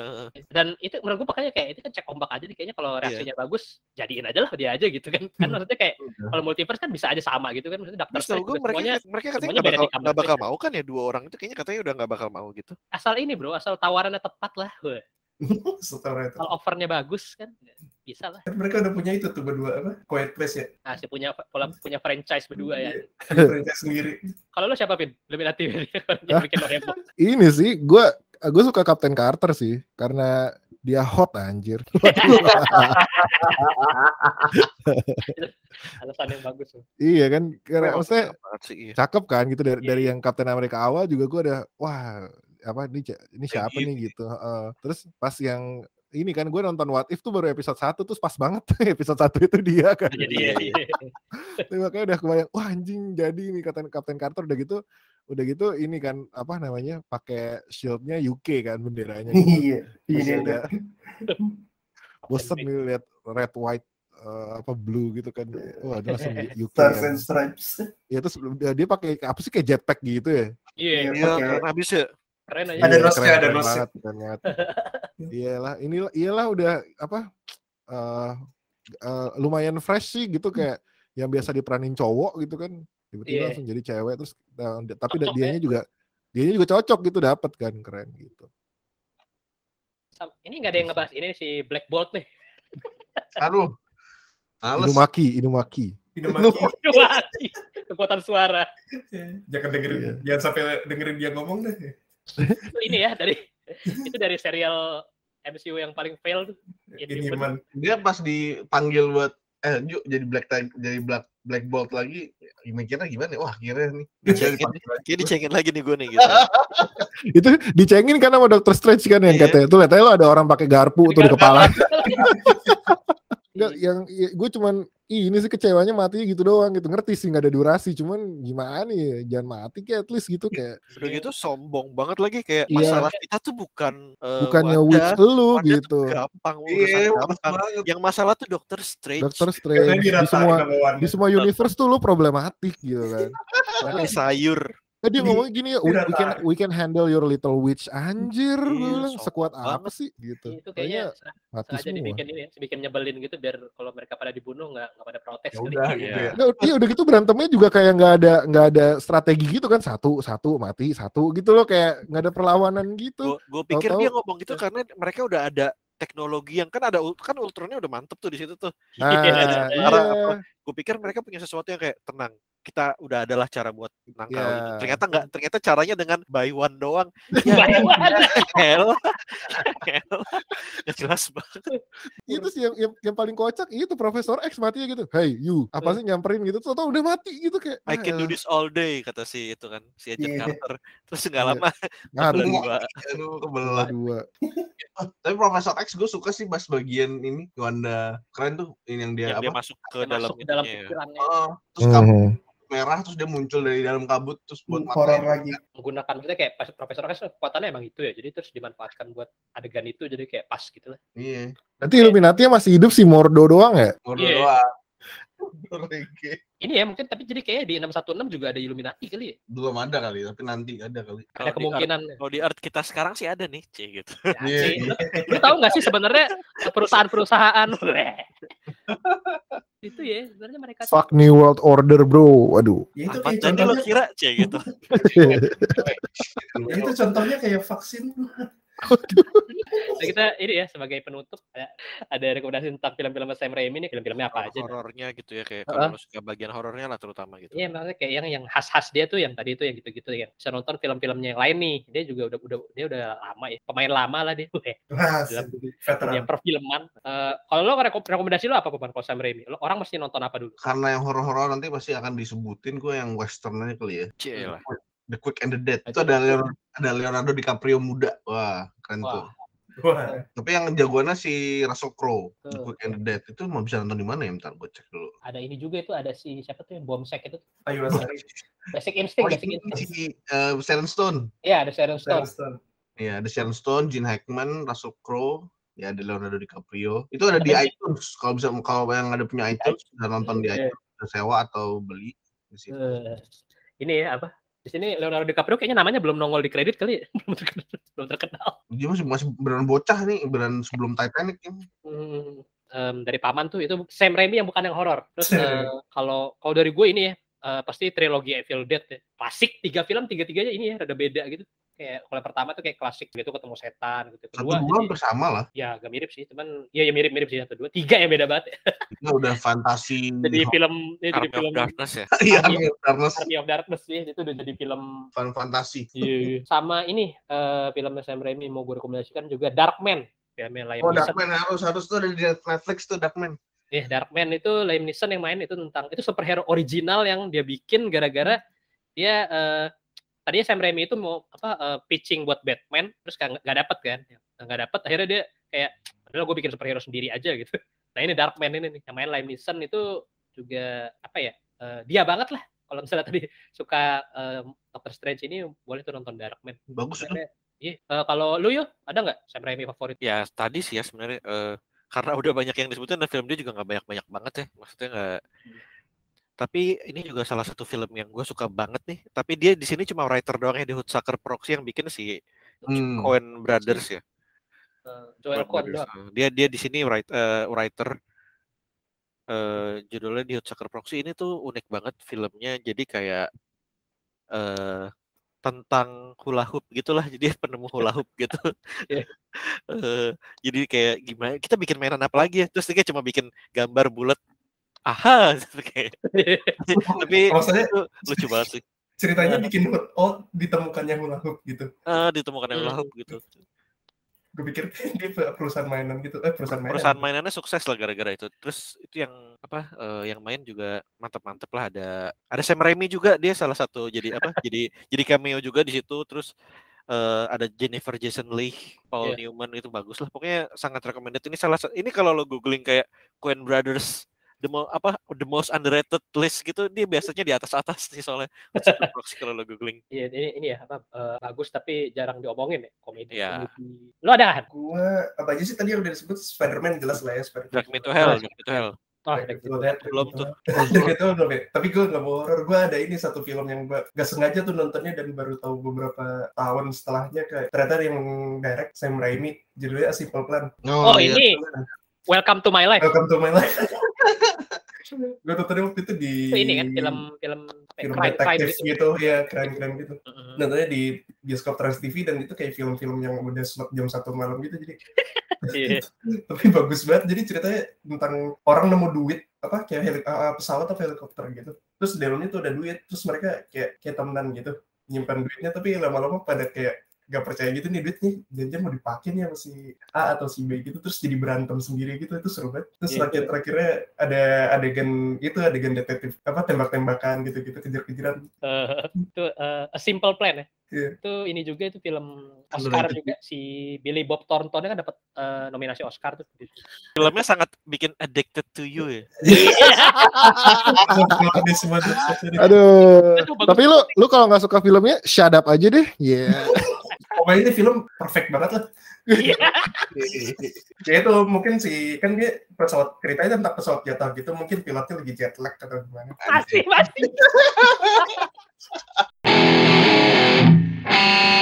dan itu menurut gue makanya kayak itu kan cek ombak aja nih kayaknya kalau reaksinya bagus jadiin aja lah dia aja gitu kan kan maksudnya kayak kalau multiverse kan bisa aja sama gitu kan maksudnya Doctor tau Strange gue mereka semuanya mereka katanya semuanya nggak bakal nggak bakal mau kan ya dua orang itu kayaknya katanya udah nggak bakal mau gitu. asal ini bro asal tawarannya tepat lah kalau offernya bagus kan bisa lah Kan mereka udah punya itu tuh berdua apa? Quiet Place ya. masih punya pola punya franchise berdua ya Iya. Punya franchise sendiri. kalau lo siapa pin lebih nanti yang bikin lo heboh Ini sih gue gue suka Captain Carter sih karena dia hot anjir. alasan yang bagus loh. iya kan karena Memang maksudnya sih, iya. cakep kan gitu dari Iya, dari yang Captain America awal juga gue ada wah apa ini ini siapa nih gitu Heeh. terus pas yang ini kan gue nonton What If tuh baru episode 1 terus pas banget episode 1 itu dia kan jadi Iya, iya. Tapi makanya udah kebayang wah anjing jadi nih Captain Captain Carter udah gitu udah gitu ini kan apa namanya pakai shieldnya UK kan benderanya gitu. Iya. Terus Ini ada ada. bosen nih lihat red white eh, apa blue gitu kan wah dia langsung UK Stars kan. and Stripes. ya terus dia, dia pakai apa sih kayak jetpack gitu ya iya Iya. Iya, keren habis ya. keren aja Ada Iya, nosnya, ada nosnya. banget, keren banget. iyalah inilah iyalah udah apa eh eh, lumayan fresh sih gitu kayak yang biasa diperanin cowok gitu kan tiba-tiba Iya. langsung jadi cewek terus eh, tapi Cocok dianya ya. juga dianya juga cocok gitu dapat kan keren gitu ini nggak ada yang ngebahas ini si Black Bolt nih Aduh. Males. Inumaki Inumaki Inumaki. Wah, kekuatan suara Jangan dengerin, Iya. jangan sampai dengerin dia ngomong deh. Ini ya dari itu dari serial MCU yang paling fail tuh Ini Inhuman. man. Dia pas dipanggil buat eh jadi Black Tag- jadi Black Black Bolt lagi mikirnya gimana ya? Wah, kira nih. Dicengin, kayak dicengin lagi nih gue nih gitu. itu dicengin kan sama Doctor Strange kan yang Iya. katanya tuh lihat aja lo ada orang pakai garpu tuh di Garpu. kepala Iya. Enggak, yang gue cuman "Ih, ini sih kecewanya matinya gitu doang gitu ngerti sih nggak ada durasi cuman gimana ya jangan mati kayak at least gitu kayak Udah gitu sombong banget lagi kayak Iya. masalah kita tuh bukan eh, bukannya wadah, witch lu wadah gitu gampang urusan Iya, gampang. banget. Yang masalah tuh Doctor Strange. Katanya Strange di semua di semua universe tuh lu problematik gitu kan Pakai sayur. Eh, dia Di- ngomong gini ya we, we can we can handle your little witch anjir Iya, gue bilang sekuat apa sih gitu itu kayaknya mati sengaja semua dibikin ini ya, dibikin nyebelin gitu biar kalau mereka pada dibunuh nggak nggak pada protes Ya udah Iya. gitu ya. Iya udah gitu berantemnya juga kayak nggak ada nggak ada strategi gitu kan satu satu mati satu gitu loh kayak nggak ada perlawanan gitu Gue pikir dia ngomong gitu karena mereka udah ada teknologi yang kan ada kan Ultronnya udah mantep tuh di situ tuh. nah Iya. iya Gue pikir mereka punya sesuatu yang kayak tenang. Kita udah adalah cara buat nangkal Iya. ini. Ternyata enggak, ternyata caranya dengan buy one doang. Ya, Bayangkan. hell. hell. Nggak jelas banget. itu sih yang, yang yang paling kocak itu Profesor X matinya gitu hey you apa sih nyamperin gitu tuh udah mati gitu kayak I can do "Ah, this all day kata si itu kan si Agent Iya. Carter. Terus nggak Iya. lama ngadu dua. Aduh, kebelah. dua tapi Profesor X gue suka sih pas bagian ini Wanda keren tuh ini yang dia yang dia apa? masuk ke Dia dalam masuk ke dalam itunya ya. pikirannya Oh, terus kabut Mhm. Merah terus dia muncul dari dalam kabut terus buat Horor matain. lagi. menggunakan maksudnya kayak pas profesor kan kekuatannya emang itu ya jadi terus dimanfaatkan buat adegan itu jadi kayak pas gitu lah Iya. Nanti Illuminati masih hidup si Mordo doang ya? Mordo Iya. doang. Ini ya mungkin tapi jadi kayaknya di 616 juga ada Illuminati kali ya Belum ada kali, tapi nanti ada kali. ada Kalau di kemungkinan Earth- Kalau di Earth kita sekarang sih ada nih, C gitu. Ya, Iya. sih. lu, lu tahu nggak sih sebenarnya perusahaan-perusahaan itu ya sebenarnya mereka Fuck New World Order bro, waduh. Ya itu Apa kayak jadi lo contohnya, kira C gitu. ya itu contohnya kayak vaksin. Nah, kita ini ya sebagai penutup ada, ada rekomendasi tentang film-film Sam Raimi nih film-filmnya apa aja? Horornya gitu ya kayak Heeh. kalau suka bagian horornya lah terutama gitu. Iya maksudnya kayak yang yang khas-khas dia tuh yang tadi itu yang gitu-gitu ya. Bisa nonton film-filmnya yang lain nih. Dia juga udah udah dia udah lama ya. Pemain lama lah dia. Dalam dunia perfilman. Eh, kalau lo rekom- rekomendasi lo apa Papan kalau Sam Raimi? Lo, orang mesti nonton apa dulu? Karena yang horor-horor nanti pasti akan disebutin gue yang westernnya kali ya. C lah. The Quick and the Dead. Itu ada Leonardo, ada Leonardo DiCaprio muda. Wah, keren tuh. Wah, Wah, Tapi yang jagoannya si Russell Crowe, The. Quick and the Dead. Itu mau bisa nonton di mana ya? Bentar gue cek dulu. ada ini juga itu ada si siapa tuh yang bomsek itu. Ayu. Basic Instinct, Oh, Basic Instinct. si uh, Sharon Stone. Iya, ada Sharon Stone. Stone. Iya, ada Sharon Stone, Gene Hackman, Russell Crowe, ya ada Leonardo DiCaprio. Itu ada di iTunes. Kalau bisa kalau yang ada punya iTunes bisa nonton di Iya. iTunes, bisa sewa atau beli di situ. Eh, ini ya apa? Di sini Leonardo DiCaprio kayaknya namanya belum nongol di kredit kali, ya. belum terkenal. belum terkenal. Dia masih masih beneran bocah nih, beneran sebelum Titanic ini. Hmm, em, dari paman tuh itu Sam Raimi yang bukan yang horor. Terus eh, kalau kalau dari gue ini ya eh, pasti trilogi Evil Dead ya. Klasik tiga film tiga tiganya ini ya rada beda gitu. Kayak kalau pertama tuh kayak klasik gitu ketemu setan gitu. Satu Kedua dua jadi- hampir sama lah. ya agak mirip sih, cuman ya ya mirip-mirip sih satu dua. Tiga yang beda banget. Ya. Itu udah fantasi. Jadi film ini jadi film Darkness ya. Iya, Army of Darkness. Army of Darkness sih itu udah jadi film Fan fantasi. Iya. sama ini eh filmnya Sam Raimi mau gue rekomendasikan juga Darkman. Filmnya Liam Oh. Darkman harus harus tuh ada di Netflix tuh Darkman. Eh, Darkman itu Liam Neeson yang main itu tentang itu superhero original yang dia bikin gara-gara dia eh, tadinya Sam Raimi itu mau apa eh, pitching buat Batman terus nggak nggak dapet kan nggak dapet akhirnya dia kayak adalah gue bikin superhero sendiri aja gitu nah ini Darkman ini nih yang main Liam Neeson itu juga apa ya eh, dia banget lah kalau misalnya tadi suka eh, Doctor Strange ini boleh tuh nonton Darkman Bagus itu. Karena- Iya, eh, kalau lu yuk ada nggak Sam Raimi favorit? Ya tadi sih ya sebenarnya eh, karena udah banyak yang disebutin dan film dia juga nggak banyak-banyak banget ya. Maksudnya nggak. Tapi ini juga salah satu film yang gue suka banget nih. Tapi dia di sini cuma writer doang ya di Hoodsucker Proxy yang bikin si Hmm. Coen Brothers ya. Eh, Joel Coen Coen Brothers. doang. Eh, Dia dia di sini write- eh, writer eh judulnya di Hoodsucker Proxy ini tuh unik banget filmnya. Jadi kayak eh tentang hula hoop gitulah. Jadi penemu hula hoop gitu. Eh, jadi kayak gimana kita bikin mainan apa lagi ya? Terus dia cuma bikin gambar bulat. Aha, kayak tapi Maksudnya itu lucu banget sih. ceritanya bikin hula- oh ditemukannya hula hoop gitu. Ah, ditemukan yang hula Hmm. hoop gitu. Gue pikir dia perusahaan mainan gitu. Eh perusahaan mainan. perusahaan mainannya sukses lah gara-gara itu. Terus itu yang apa eh, yang main juga mantep-mantep lah ada ada Sam Raimi juga dia salah satu jadi apa jadi jadi cameo juga di situ terus eh, ada Jennifer Jason Leigh, Paul Iya. Newman itu bagus lah. Pokoknya sangat recommended. Ini salah sa- ini kalau lo googling kayak Coen Brothers the mo apa the most underrated list gitu dia biasanya di atas-atas sih soalnya Proxy kalau lo googling. Iya, ini ini ya apa eh, bagus tapi jarang diomongin ya komedi. Iya. komedi. Lu ada kan? Gue apa aja sih tadi yang udah disebut Spider-Man jelas lah ya Spider-Man. Drag Me to Hell, Drag Me to Hell. Oh. Belum tuh. Belum ya. Tapi gue gak mau horror. Gue ada ini satu film yang gue gak sengaja tuh nontonnya dan baru tahu beberapa tahun setelahnya kayak ternyata yang direct Sam Raimi judulnya A Simple Plan. Oh, iya. ini Welcome to my life. Welcome to my life. gue nontonnya waktu itu di ini kan film film film crime crime detektif gitu. gitu, ya crime-crime gitu. Mm-mm. Nontonnya di bioskop Trans TV dan itu kayak film-film yang udah slot jam satu malam gitu jadi Iya. tapi bagus banget jadi ceritanya tentang orang nemu duit apa kayak heli- uh, pesawat atau helikopter gitu terus dalamnya tuh ada duit terus mereka kayak kayak temenan gitu nyimpan duitnya tapi lama-lama pada kayak gak percaya gitu nih duit nih jangan mau dipakai nih sama si A atau si B gitu terus jadi berantem sendiri gitu itu seru banget terus Iya, terakhir terakhirnya ada adegan itu adegan detektif apa tembak-tembakan gitu gitu kejar-kejaran Eh, itu eh, A Simple Plan ya. Iya. Itu ini juga itu film Oscar juga si Billy Bob Thornton kan dapat eh, nominasi Oscar tuh. Filmnya sangat bikin addicted to you ya. Semua Aduh. Tapi lu lu kalau nggak suka filmnya shut up aja deh. Iya. pokoknya ini film perfect banget lah. Yeah. Ya itu mungkin sih kan dia pesawat ceritanya tentang pesawat jatuh gitu mungkin pilotnya lagi jet lag atau gimana. Pasti pasti